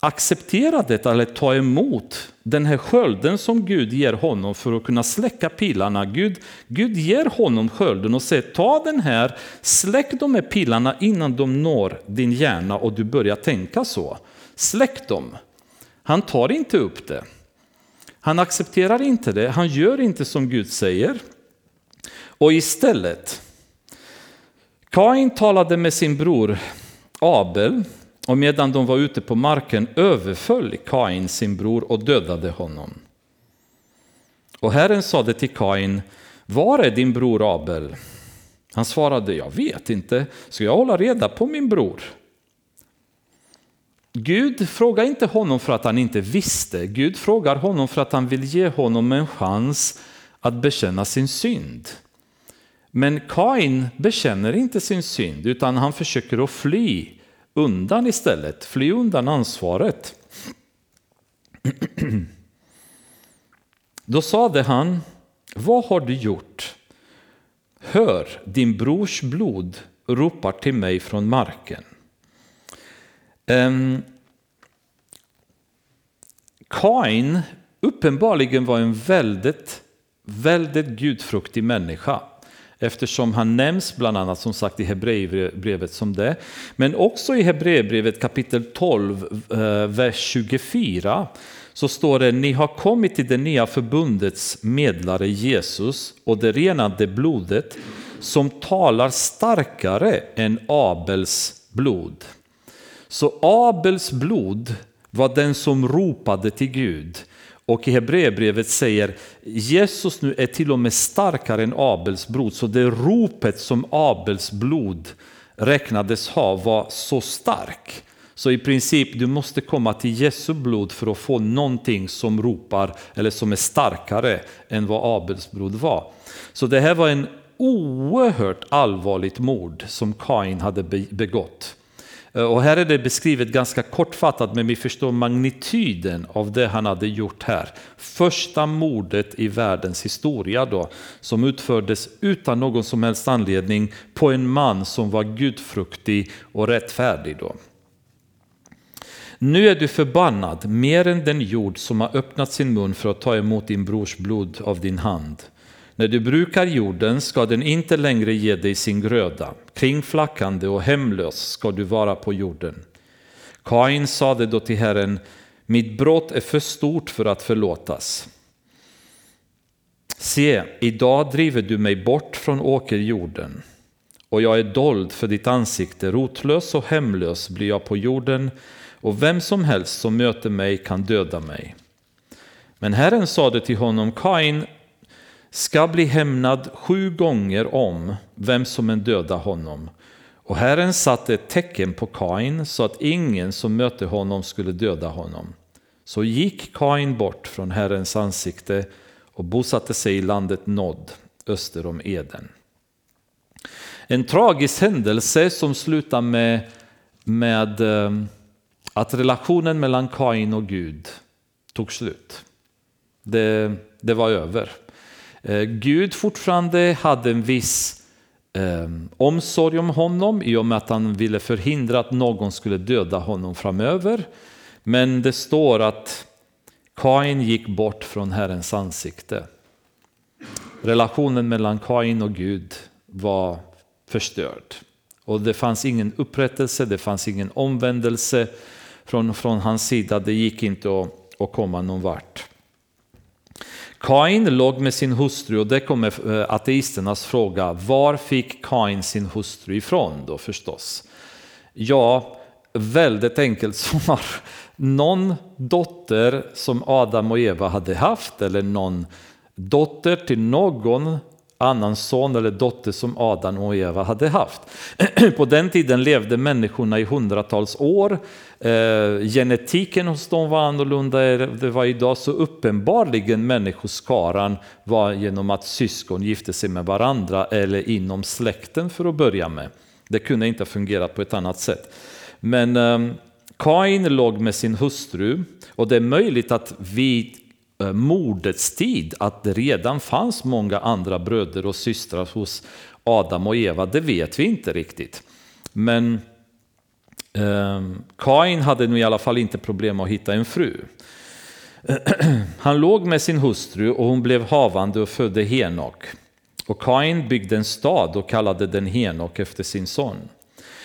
acceptera detta eller ta emot den här skölden som Gud ger honom för att kunna släcka pilarna. Gud, Gud ger honom skölden och säger ta den här, släck de här pilarna innan de når din hjärna och du börjar tänka så. Släck dem. Han tar inte upp det. Han accepterar inte det, han gör inte som Gud säger. Och istället, Kain talade med sin bror Abel och medan de var ute på marken överföll Kain sin bror och dödade honom. Och Herren sade till Kain, var är din bror Abel? Han svarade, jag vet inte, ska jag hålla reda på min bror? Gud frågar inte honom för att han inte visste, Gud frågar honom för att han vill ge honom en chans att bekänna sin synd. Men Kain bekänner inte sin synd utan han försöker att fly undan istället, fly undan ansvaret. Då sade han, vad har du gjort? Hör, din brors blod ropar till mig från marken. Um, Kain uppenbarligen var en väldigt, väldigt gudfruktig människa eftersom han nämns bland annat som sagt i Hebreerbrevet som det. Men också i Hebreerbrevet kapitel 12, eh, vers 24 så står det ni har kommit till det nya förbundets medlare Jesus och det renade blodet som talar starkare än Abels blod. Så Abels blod var den som ropade till Gud. Och i Hebreerbrevet säger Jesus nu är till och med starkare än Abels blod. Så det ropet som Abels blod räknades ha var så stark. Så i princip du måste komma till Jesu blod för att få någonting som ropar eller som är starkare än vad Abels blod var. Så det här var en oerhört allvarligt mord som Kain hade begått. Eh, och här är det beskrivet ganska kortfattat men vi förstår magnituden av det han hade gjort här. Första mordet i världens historia då, som utfördes utan någon som helst anledning på en man som var gudfruktig och rättfärdig. Då. Nu är du förbannad mer än den jord som har öppnat sin mun för att ta emot din brors blod av din hand. När du brukar jorden ska den inte längre ge dig sin gröda. Kringflackande och hemlös ska du vara på jorden. Kain sade då till Herren, mitt brott är för stort för att förlåtas. Se, idag driver du mig bort från åkerjorden och jag är dold för ditt ansikte, rotlös och hemlös blir jag på jorden och vem som helst som möter mig kan döda mig. Men Herren sade till honom, Kain, ska bli hämnad sju gånger om vem som än dödar honom. Och Herren satte ett tecken på Kain så att ingen som mötte honom skulle döda honom. Så gick Kain bort från Herrens ansikte och bosatte sig i landet Nod öster om Eden. En tragisk händelse som slutar med, med eh, att relationen mellan Kain och Gud tog slut. Det, det var över. Eh, Gud fortfarande hade en viss eh, omsorg om honom i och med att han ville förhindra att någon skulle döda honom framöver. Men det står att Kain gick bort från Herrens ansikte. Relationen mellan Kain och Gud var förstörd. Och det fanns ingen upprättelse, det fanns ingen omvändelse från, från hans sida. Det gick inte att, att komma någon vart. Kain låg med sin hustru och det kommer eh, ateisternas fråga. Var fick Kain sin hustru ifrån då förstås? Ja, väldigt enkelt svar. Någon dotter som Adam och Eva hade haft eller någon dotter till någon annan son eller dotter som Adam och Eva hade haft. *clears throat* På den tiden levde människorna i hundratals år. Eh, genetiken hos dem var annorlunda än det var idag, så uppenbarligen människoskaran var genom att syskon gifte sig med varandra eller inom släkten för att börja med. Det kunde inte fungera på ett annat sätt. Men ehm, Kain låg med sin hustru och det är möjligt att vid Eh, mordets tid att det redan fanns många andra bröder och systrar hos Adam och Eva, det vet vi inte riktigt. Men eh, Kain hade nu i alla fall inte problem att hitta en fru. *clears throat* Han låg med sin hustru och hon blev havande och födde Henok. Och Kain byggde en stad och kallade den Henok efter sin son.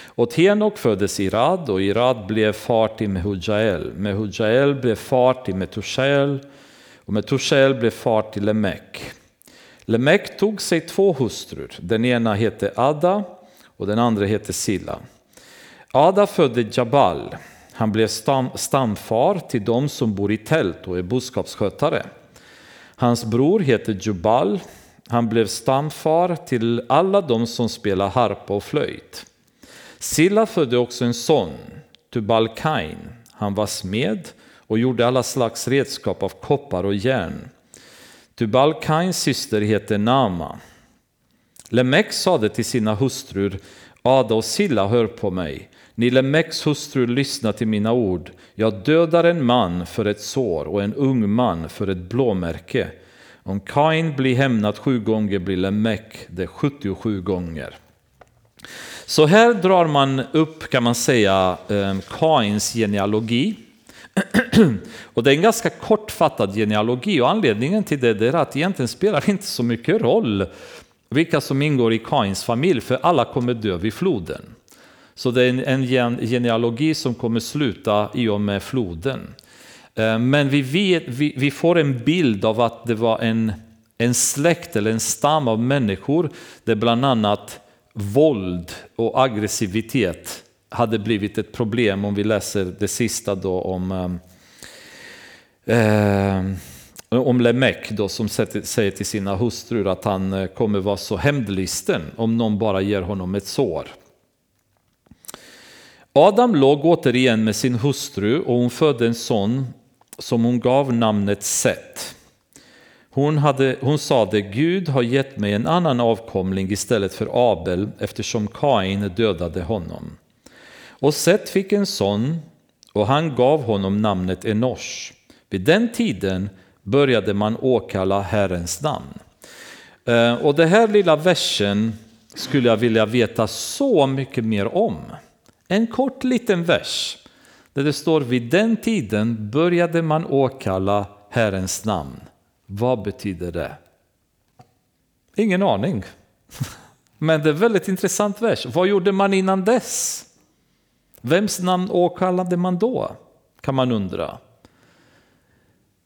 Och Henok föddes Irad och Irad blev far till Mehujael. Mehujael blev far till Metushael och Metushael blev far till Lemek. Lemek tog sig två hustrur. Den ena hette Ada och den andra hette Silla. Ada födde Jabal. Han blev stam, stamfar till de som bor i tält och är boskapsskötare. Hans bror heter Jubal. Han blev stamfar till alla de som spelar harpa och flöjt. Silla födde också en son, Tubal Kain. Han var smed och gjorde alla slags redskap av koppar och järn. Tubalkains syster heter Nama. Lemek sade till sina hustrur, Ada och Silla, hör på mig. Ni Lemeks hustrur, lyssna till mina ord. Jag dödar en man för ett sår och en ung man för ett blåmärke. Om Kain blir hämnad sju gånger blir Lemek det 77 gånger. Så här drar man upp, kan man säga, eh, Kains genealogi och det är en ganska kortfattad genealogi och anledningen till det är att egentligen spelar det inte så mycket roll vilka som ingår i Kains familj, för alla kommer dö vid floden. Så det är en genealogi som kommer sluta i och med floden. Eh, men vi, vet, vi, får en bild av att det var en, en släkt eller en stam av människor där bland annat våld och aggressivitet hade blivit ett problem om vi läser det sista då om eh, om Lemek då som säger till sina hustrur att han eh, kommer vara så hämndlisten om någon bara ger honom ett sår. Adam låg återigen med sin hustru och hon födde en son som hon gav namnet Set. Hon, hade, hon sade Gud har gett mig en annan avkomling istället för Abel eftersom Kain dödade honom. Och Set fick en son och han gav honom namnet Enosh. Vid den tiden började man åkalla Herrens namn. Eh, och det här lilla versen skulle jag vilja veta så mycket mer om. En kort liten vers där det står vid den tiden började man åkalla Herrens namn. Vad betyder det? Ingen aning. *laughs* Men det är väldigt intressant vers. Vad gjorde man innan dess? Vems namn åkallade man då? Kan man undra.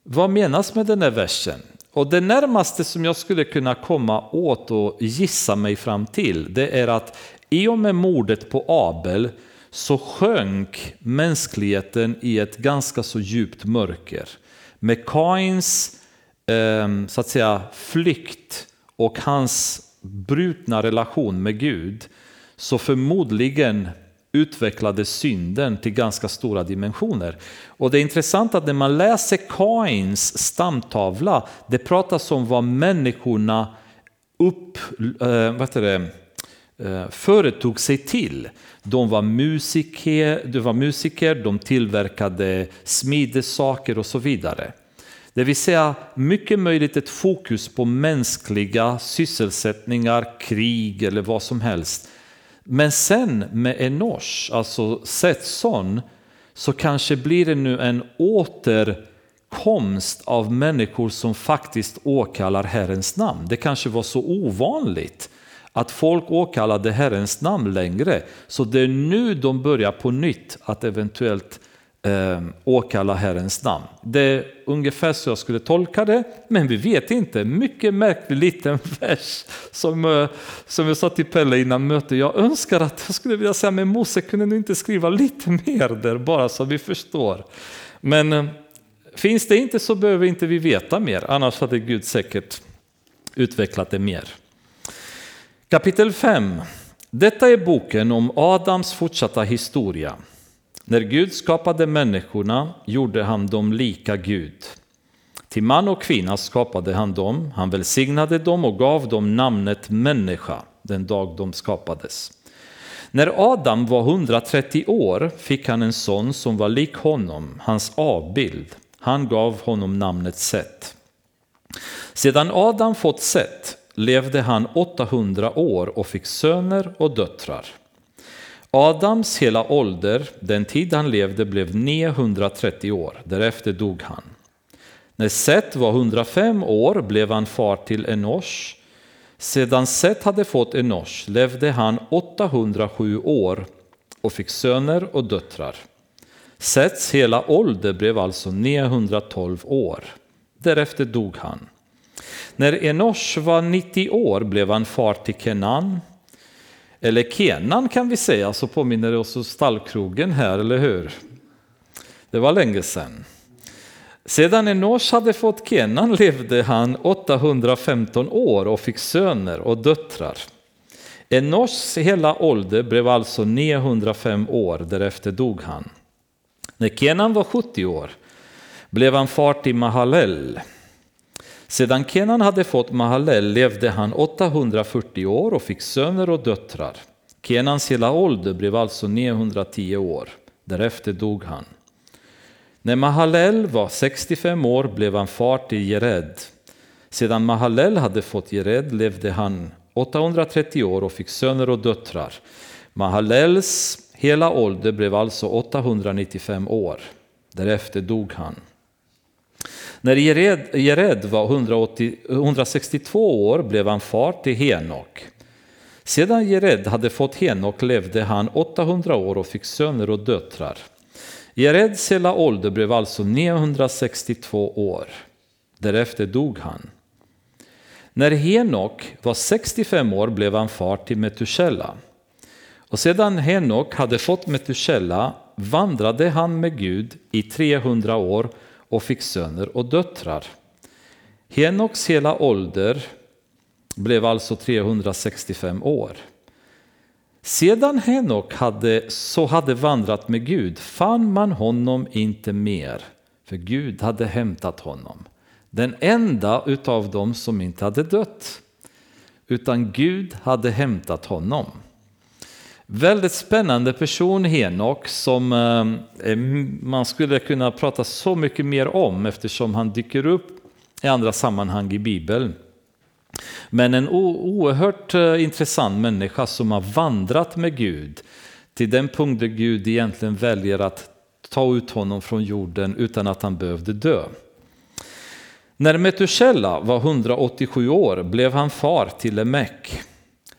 Vad menas med den här versen? Och det närmaste som jag skulle kunna komma åt och gissa mig fram till det är att i och med mordet på Abel så sjönk mänskligheten i ett ganska så djupt mörker. Med Kains ehm, så att säga, flykt och hans brutna relation med Gud så förmodligen utvecklade synden till ganska stora dimensioner. Och det är intressant att när man läser Kains stamtavla, det pratas om vad människorna upp, äh, vad det, eh, företog sig till. De var, musiker, de var musiker, de tillverkade smidesaker och så vidare. Det vill säga mycket möjligt ett fokus på mänskliga sysselsättningar, krig eller vad som helst men sen med Enosh, alltså Setson, så kanske blir det nu en återkomst av människor som faktiskt åkallar Herrens namn. Det kanske var så ovanligt att folk åkallade Herrens namn längre, så det är nu de börjar på nytt att eventuellt eh, åkalla Herrens namn. Det är ungefär så jag skulle tolka det, men vi vet inte. Mycket märklig liten *laughs* vers som, eh, som jag sa till Pelle innan mötet. Jag önskar att jag skulle vilja säga, men Mose kunde du inte skriva lite *laughs* mer där bara så vi förstår. Men eh, finns det inte så behöver inte vi veta mer, annars hade Gud säkert utvecklat det mer. Kapitel 5. Detta är boken om Adams fortsatta historia. När Gud skapade människorna gjorde han dem lika Gud. Till man och kvinna skapade han dem, han välsignade dem och gav dem namnet människa den dag de skapades. När Adam var 130 år fick han en son som var lik honom, hans avbild. Han gav honom namnet Set. Sedan Adam fått Set levde han 800 år och fick söner och döttrar. Adams hela ålder, den tid han levde, blev 930 år. Därefter dog han. När Set var 105 år blev han far till Enosh. Sedan Set hade fått Enosh levde han 807 år och fick söner och döttrar. Sets hela ålder blev alltså 912 år. Därefter dog han. När Enosh var 90 år blev han far till Kenan. Eller Kenan kan vi säga, så påminner det oss om stallkrogen här, eller hur? Det var länge sedan. Sedan Enosh hade fått Kenan levde han 815 år och fick söner och döttrar. Enoshs hela ålder blev alltså 905 år, därefter dog han. När Kenan var 70 år blev han far till Mahalel. Sedan Kenan hade fått Mahalel levde han 840 år och fick söner och döttrar. Kenans hela ålder blev alltså 910 år. Därefter dog han. När Mahalel var 65 år blev han far till Jered. Sedan Mahalel hade fått Jered levde han 830 år och fick söner och döttrar. Mahalels hela ålder blev alltså 895 år. Därefter dog han. När Jered var 180, 162 år blev han far till Henok. Sedan Jered hade fått Henok levde han 800 år och fick söner och döttrar. Jereds hela ålder blev alltså 962 år. Därefter dog han. När Henok var 65 år blev han far till Metushella. Och sedan Henok hade fått Metushella vandrade han med Gud i 300 år och fick söner och döttrar. Henoks hela ålder blev alltså 365 år. Sedan Henok hade, så hade vandrat med Gud fann man honom inte mer, för Gud hade hämtat honom. Den enda utav dem som inte hade dött, utan Gud hade hämtat honom. Väldigt spännande person Henok som eh, eh, man skulle kunna prata så mycket mer om eftersom han dyker upp i andra sammanhang i Bibeln. Men en oerhört eh, intressant människa som har vandrat med Gud till den punkt där Gud egentligen väljer att ta ut honom från jorden utan att han behövde dö. När Metushella var 187 år blev han far till Lemek.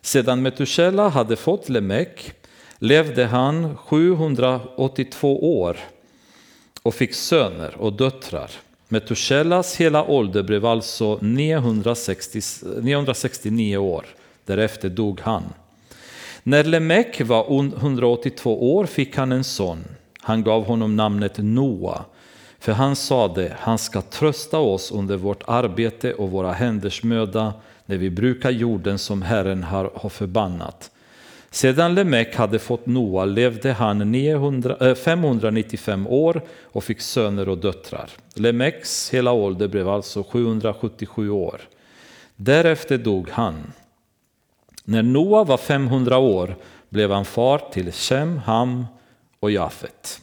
Sedan Metushela hade fått Lemek levde han 782 år och fick söner och döttrar. Metushelas hela ålder blev alltså 960, 969 år. Därefter dog han. När Lemek var 182 år fick han en son. Han gav honom namnet Noa, för han sade, han ska trösta oss under vårt arbete och våra händers möda när vi brukar jorden som Herren har, har förbannat. Sedan Lemek hade fått Noa levde han 900, 595 eh, år och fick söner och döttrar. Lemeks hela ålder blev alltså 777 år. Därefter dog han. När Noa var 500 år blev han far till Shem, Ham och Jafet.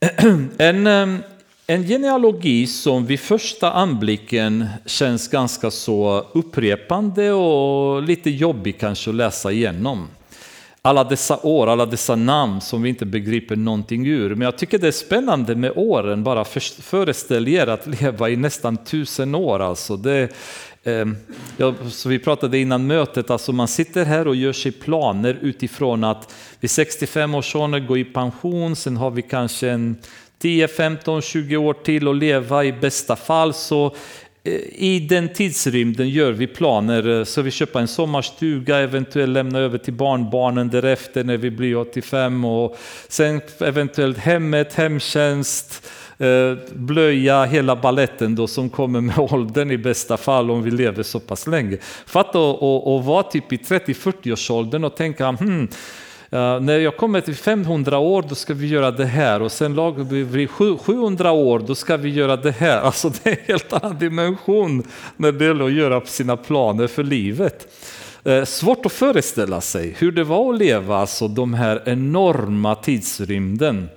*clears throat* En eh, en genealogi som vid första anblicken känns ganska så upprepande och lite jobbig kanske att läsa igenom. Alla dessa år, alla dessa namn som vi inte begriper någonting ur. Men jag tycker det är spännande med åren, bara föreställ er att leva i nästan tusen år. Alltså det, eh, ja, så vi pratade innan mötet, alltså man sitter här och gör sig planer utifrån att vid 65 års ålder gå i pension, sen har vi kanske en 10, 15, 20 år till och leva i bästa fall. Så eh, i den tidsrymden gör vi planer, eh, så vi köper en sommarstuga, eventuellt lämna över till barnbarnen därefter när vi blir 85 och sen eventuellt hemmet, hemtjänst, eh, blöja, hela balletten då som kommer med *laughs* åldern i bästa fall om vi lever så pass länge. Fatta att vara typ i 30-40-årsåldern och tänka hmm, Uh, när jag kommer till 500 år då ska vi göra det här och sen lag vi 700 år då ska vi göra det här. *laughs* Alltså det är en helt annan dimension när det gäller att göra sina planer för livet. Uh, svårt att föreställa sig hur det var att leva alltså de här enorma tidsrymden.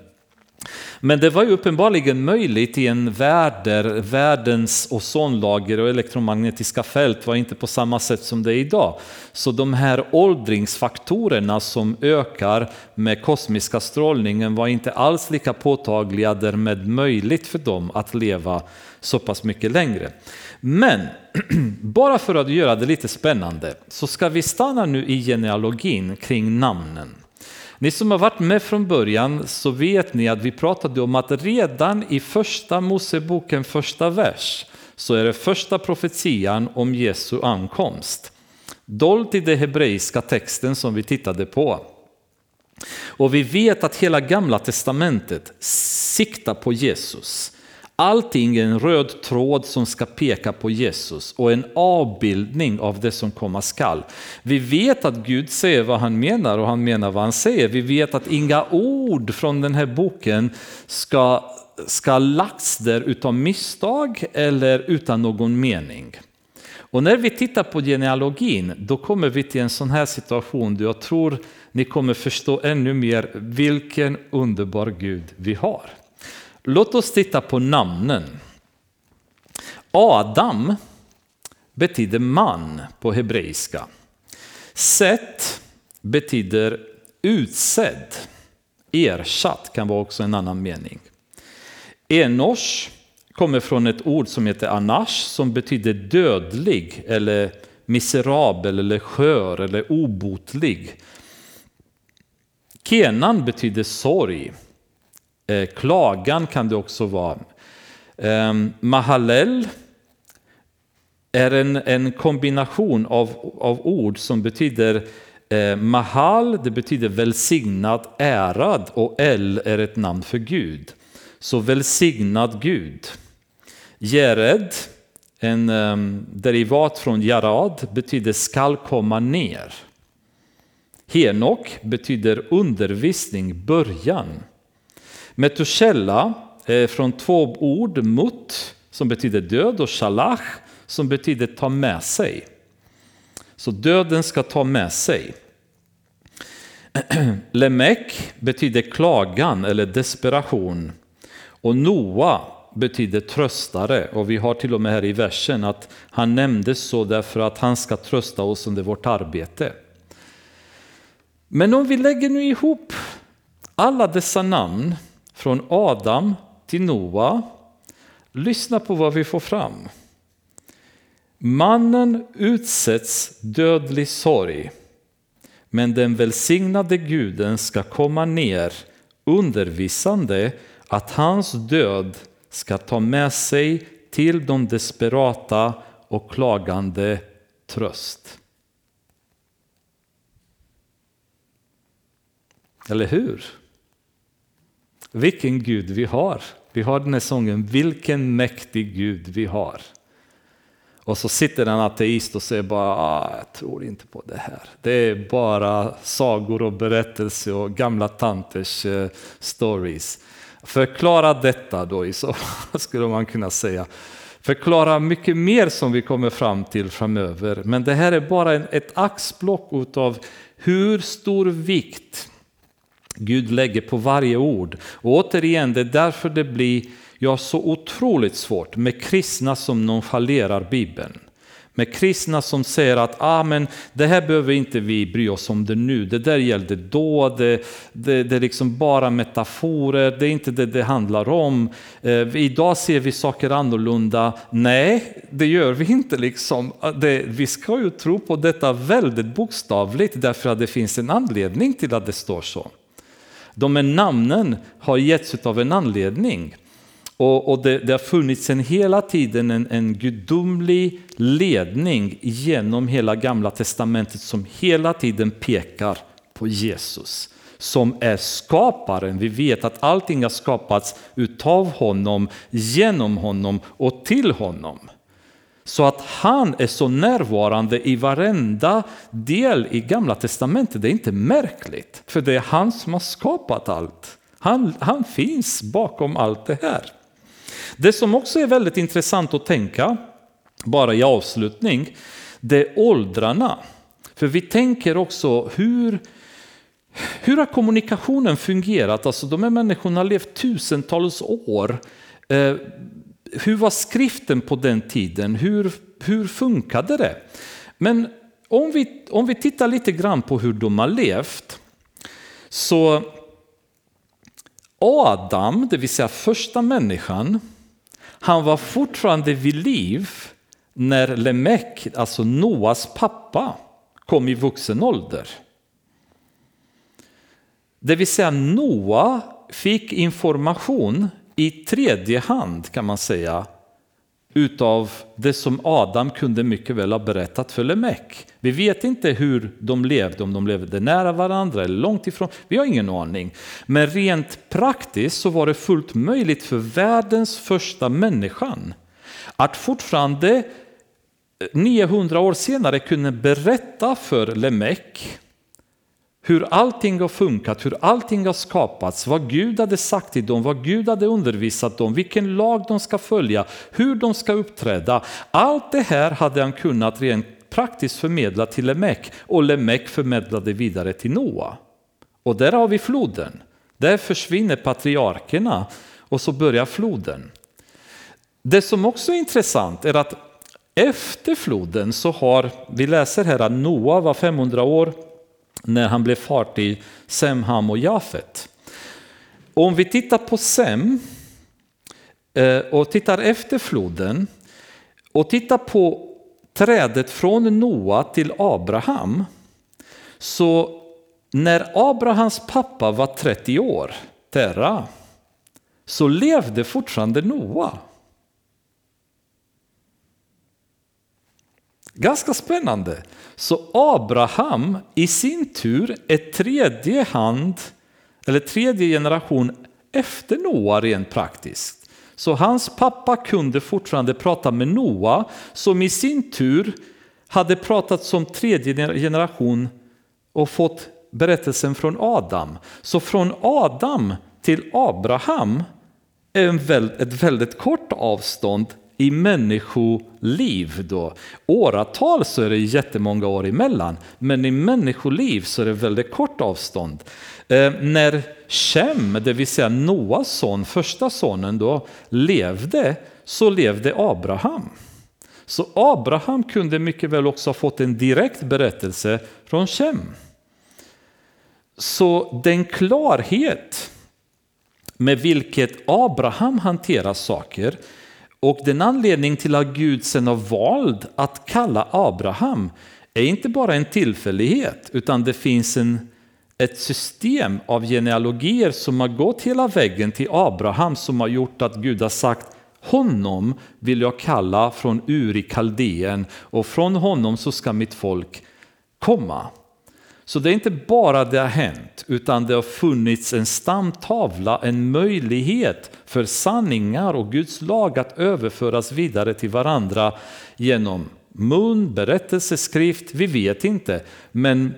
Men det var ju uppenbarligen möjligt i en värld där världens ozonlager och elektromagnetiska fält var inte på samma sätt som det är idag. Så de här åldringsfaktorerna som ökar med kosmiska strålningen var inte alls lika påtagliga därmed möjligt för dem att leva så pass mycket längre. Men *clears throat* bara för att göra det lite spännande så ska vi stanna nu i genealogin kring namnen. Ni som har varit med från början så vet ni att vi pratade om att redan i första Moseboken första vers så är det första profetian om Jesu ankomst. Dolt i den hebreiska texten som vi tittade på. Och vi vet att hela gamla testamentet siktar på Jesus. Allting är en röd tråd som ska peka på Jesus och en avbildning av det som komma skall. Vi vet att Gud säger vad han menar och han menar vad han säger. Vi vet att inga ord från den här boken ska, ska lagts där utan misstag eller utan någon mening. Och när vi tittar på genealogin då kommer vi till en sån här situation där jag tror ni kommer förstå ännu mer vilken underbar Gud vi har. Låt oss titta på namnen. Adam betyder man på hebreiska. Set betyder utsedd. Ersatt kan vara också en annan mening. Enosh kommer från ett ord som heter anash som betyder dödlig eller miserabel eller skör eller obotlig. Kenan betyder sorg. Eh, klagan kan det också vara. Eh, Mahalel är en, en kombination av, av ord som betyder Eh, Mahal, det betyder välsignad, ärad och El är ett namn för Gud. Så välsignad Gud. Jered, en um, derivat från Jarad, betyder skall komma ner. Henok betyder undervisning, början. Metushella är eh, från två ord, mut, som betyder död, och shalach, som betyder ta med sig. Så döden ska ta med sig. *clears throat* Lemek betyder klagan eller desperation. Och Noa betyder tröstare. Och vi har till och med här i versen att han nämndes så därför att han ska trösta oss under vårt arbete. Men om vi lägger nu ihop alla dessa namn från Adam till Noa, lyssna på vad vi får fram. Mannen utsätts dödlig sorg, men den välsignade guden ska komma ner undervisande att hans död ska ta med sig till de desperata och klagande tröst. Eller hur? Vilken Gud vi har. Vi har den här sången, vilken mäktig Gud vi har. Och så sitter en ateist och säger bara, ah, jag tror inte på det här. Det är bara sagor och berättelser och gamla tanters eh, stories. Förklara detta då i så *laughs* skulle man kunna säga. Förklara mycket mer som vi kommer fram till framöver. Men det här är bara ett axplock av hur stor vikt Gud lägger på varje ord. Och återigen, det är därför det blir ja, så otroligt svårt med kristna som nonchalerar Bibeln. Med kristna som säger att ah, men det här behöver inte vi bry oss om det nu, det där gällde då, det, det, det är liksom bara metaforer, det är inte det det handlar om. Eh, idag ser vi saker annorlunda. Nej, det gör vi inte. Liksom. Eh, det, vi ska ju tro på detta väldigt bokstavligt därför att det finns en anledning till att det står så. De här namnen har getts av en anledning. Och, och det, det, har funnits en hela tiden en, en gudomlig ledning genom hela gamla testamentet som hela tiden pekar på Jesus som är skaparen. Vi vet att allting har skapats utav honom, genom honom och till honom. Så att han är så närvarande i varenda del i gamla testamentet, det är inte märkligt. För det är han som har skapat allt. Han, han finns bakom allt det här. Det som också är väldigt intressant att tänka, bara i avslutning, det är åldrarna. För vi tänker också hur, hur har kommunikationen fungerat? Alltså de här människorna har levt tusentals år. Eh, hur var skriften på den tiden? Hur, hur funkade det? Men om vi, om vi tittar lite grann på hur de har levt så Adam, det vill säga första människan, han var fortfarande vid liv när Lemek, alltså Noas pappa, kom i vuxen ålder. Det vill säga Noa fick information i tredje hand kan man säga utav det som Adam kunde mycket väl ha berättat för Lemek. Vi vet inte hur de levde, om de levde nära varandra eller långt ifrån. Vi har ingen aning. Men rent praktiskt så var det fullt möjligt för världens första människan att fortfarande 900 år senare kunna berätta för Lemek hur allting har funkat, hur allting har skapats, vad Gud hade sagt till dem, vad Gud hade undervisat dem, vilken lag de ska följa, hur de ska uppträda. Allt det här hade han kunnat rent praktiskt förmedla till Lemek och Lemek förmedlade vidare till Noa. Och där har vi floden. Där försvinner patriarkerna och så börjar floden. Det som också är intressant är att efter floden så har, vi läser här att Noa var 500 år när han blev far till Sem, Ham och Jafet. om vi tittar på Sem eh, och tittar efter floden och tittar på trädet från Noa till Abraham så när Abrahams pappa var 30 år, Terra, så levde fortfarande Noa. Ganska spännande. Så Abraham i sin tur är tredje hand, eller tredje generation efter Noa rent praktiskt. Så hans pappa kunde fortfarande prata med Noa som i sin tur hade pratat som tredje generation och fått berättelsen från Adam. Så från Adam till Abraham är ett väldigt kort avstånd i människoliv då. Åratal så är det jättemånga år emellan, men i människoliv så är det väldigt kort avstånd. Eh, när Shem, det vill säga Noas son, första sonen då, levde så levde Abraham. Så Abraham kunde mycket väl också ha fått en direkt berättelse från Shem. Så den klarhet med vilket Abraham hanterar saker och den anledning till att Gud sen har valt att kalla Abraham är inte bara en tillfällighet utan det finns en, ett system av genealogier som har gått hela vägen till Abraham som har gjort att Gud har sagt honom vill jag kalla från Uri i Kaldeen och från honom så ska mitt folk komma. Så det är inte bara det har hänt, utan det har funnits en stamtavla, en möjlighet för sanningar och Guds lag att överföras vidare till varandra genom mun, berättelse, skrift, vi vet inte. Men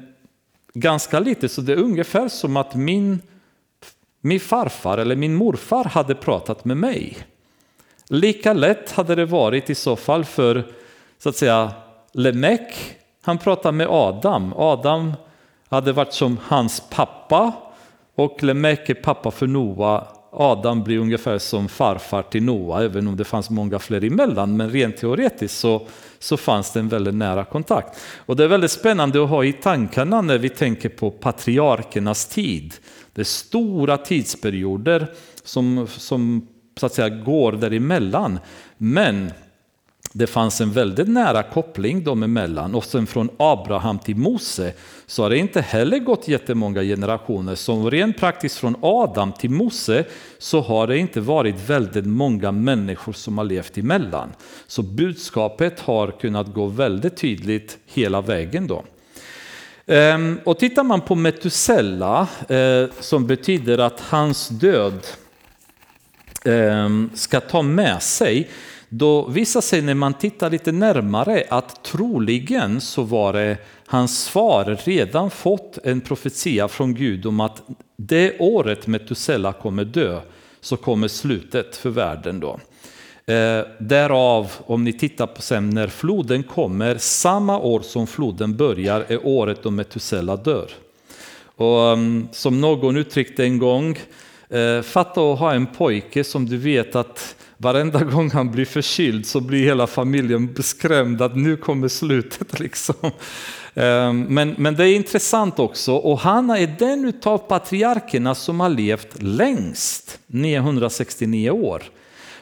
ganska lite, så det är ungefär som att min, min farfar eller min morfar hade pratat med mig. Lika lätt hade det varit i så fall för så att säga Lemek, han pratade med Adam. Adam hade varit som hans pappa och Lemeke pappa för Noa. Adam blir ungefär som farfar till Noa, även om det fanns många fler emellan. Men rent teoretiskt så, så fanns det en väldigt nära kontakt. Och det är väldigt spännande att ha i tankarna när vi tänker på patriarkernas tid. Det är stora tidsperioder som, som så att säga går däremellan. Men det fanns en väldigt nära koppling dem emellan och sen från Abraham till Mose så har det inte heller gått jättemånga generationer. Så rent praktiskt från Adam till Mose så har det inte varit väldigt många människor som har levt emellan. Så budskapet har kunnat gå väldigt tydligt hela vägen då. Ehm, och tittar man på Metusella eh, som betyder att hans död ehm, ska ta med sig då visar sig när man tittar lite närmare att troligen så var det hans far redan fått en profetia från Gud om att det året Metusella kommer dö så kommer slutet för världen då. Eh, därav, om ni tittar på sen när floden kommer, samma år som floden börjar är året då Metusella dör. Och, um, som någon uttryckte en gång, Eh, fatta att ha en pojke som du vet att varenda gång han blir förkyld så blir hela familjen skrämd att nu kommer slutet. *laughs* Liksom. Ehm, men, men det är intressant också och han är den av patriarkerna som har levt längst, 969 år.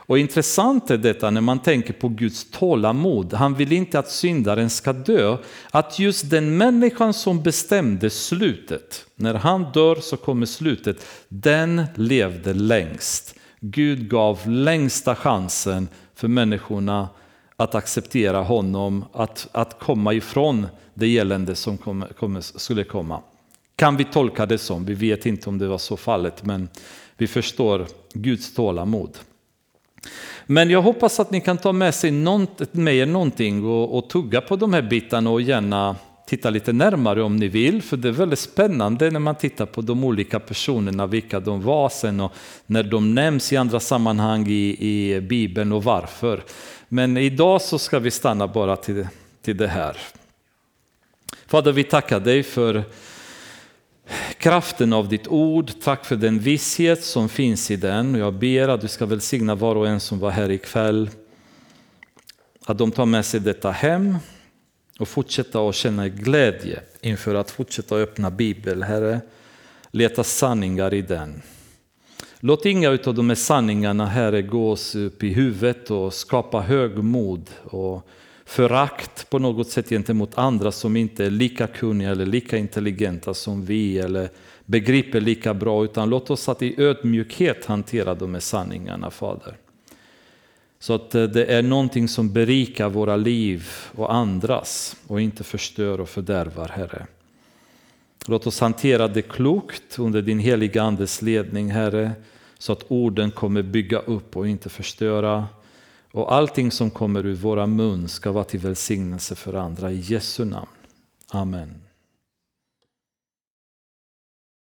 Och intressant är detta när man tänker på Guds tålamod. Han vill inte att syndaren ska dö. Att just den människan som bestämde slutet, när han dör så kommer slutet, den levde längst. Gud gav längsta chansen för människorna att acceptera honom, att, att komma ifrån det elände som kom, kom, skulle komma. Kan vi tolka det som, vi vet inte om det var så fallet, men vi förstår Guds tålamod. Men jag hoppas att ni kan ta med, sig något, med er någonting och, och tugga på de här bitarna och gärna titta lite närmare om ni vill, för det är väldigt spännande när man tittar på de olika personerna, vilka de var sen och när de nämns i andra sammanhang i, i Bibeln och varför. Men idag så ska vi stanna bara till, till det här. Fader, vi tackar dig för kraften av ditt ord. Tack för den visshet som finns i den. Jag ber att du ska välsigna var och en som var här ikväll. Att de tar med sig detta hem och fortsätta att känna glädje inför att fortsätta öppna Bibeln, Herre. Leta sanningar i den. Låt inga av de här sanningarna, Herre, gås upp i huvudet och skapa högmod och förakt på något sätt gentemot andra som inte är lika kunniga eller lika intelligenta som vi eller begriper lika bra, utan låt oss att i ödmjukhet hantera de här sanningarna, Fader. Så att eh, det är någonting som berikar våra liv och andras och inte förstör och fördärvar, Herre. Låt oss hantera det klokt under din heliga Andes ledning, Herre, så att orden kommer bygga upp och inte förstöra. Och allting som kommer ur våra mun ska vara till välsignelse för andra. I Jesu namn. Amen.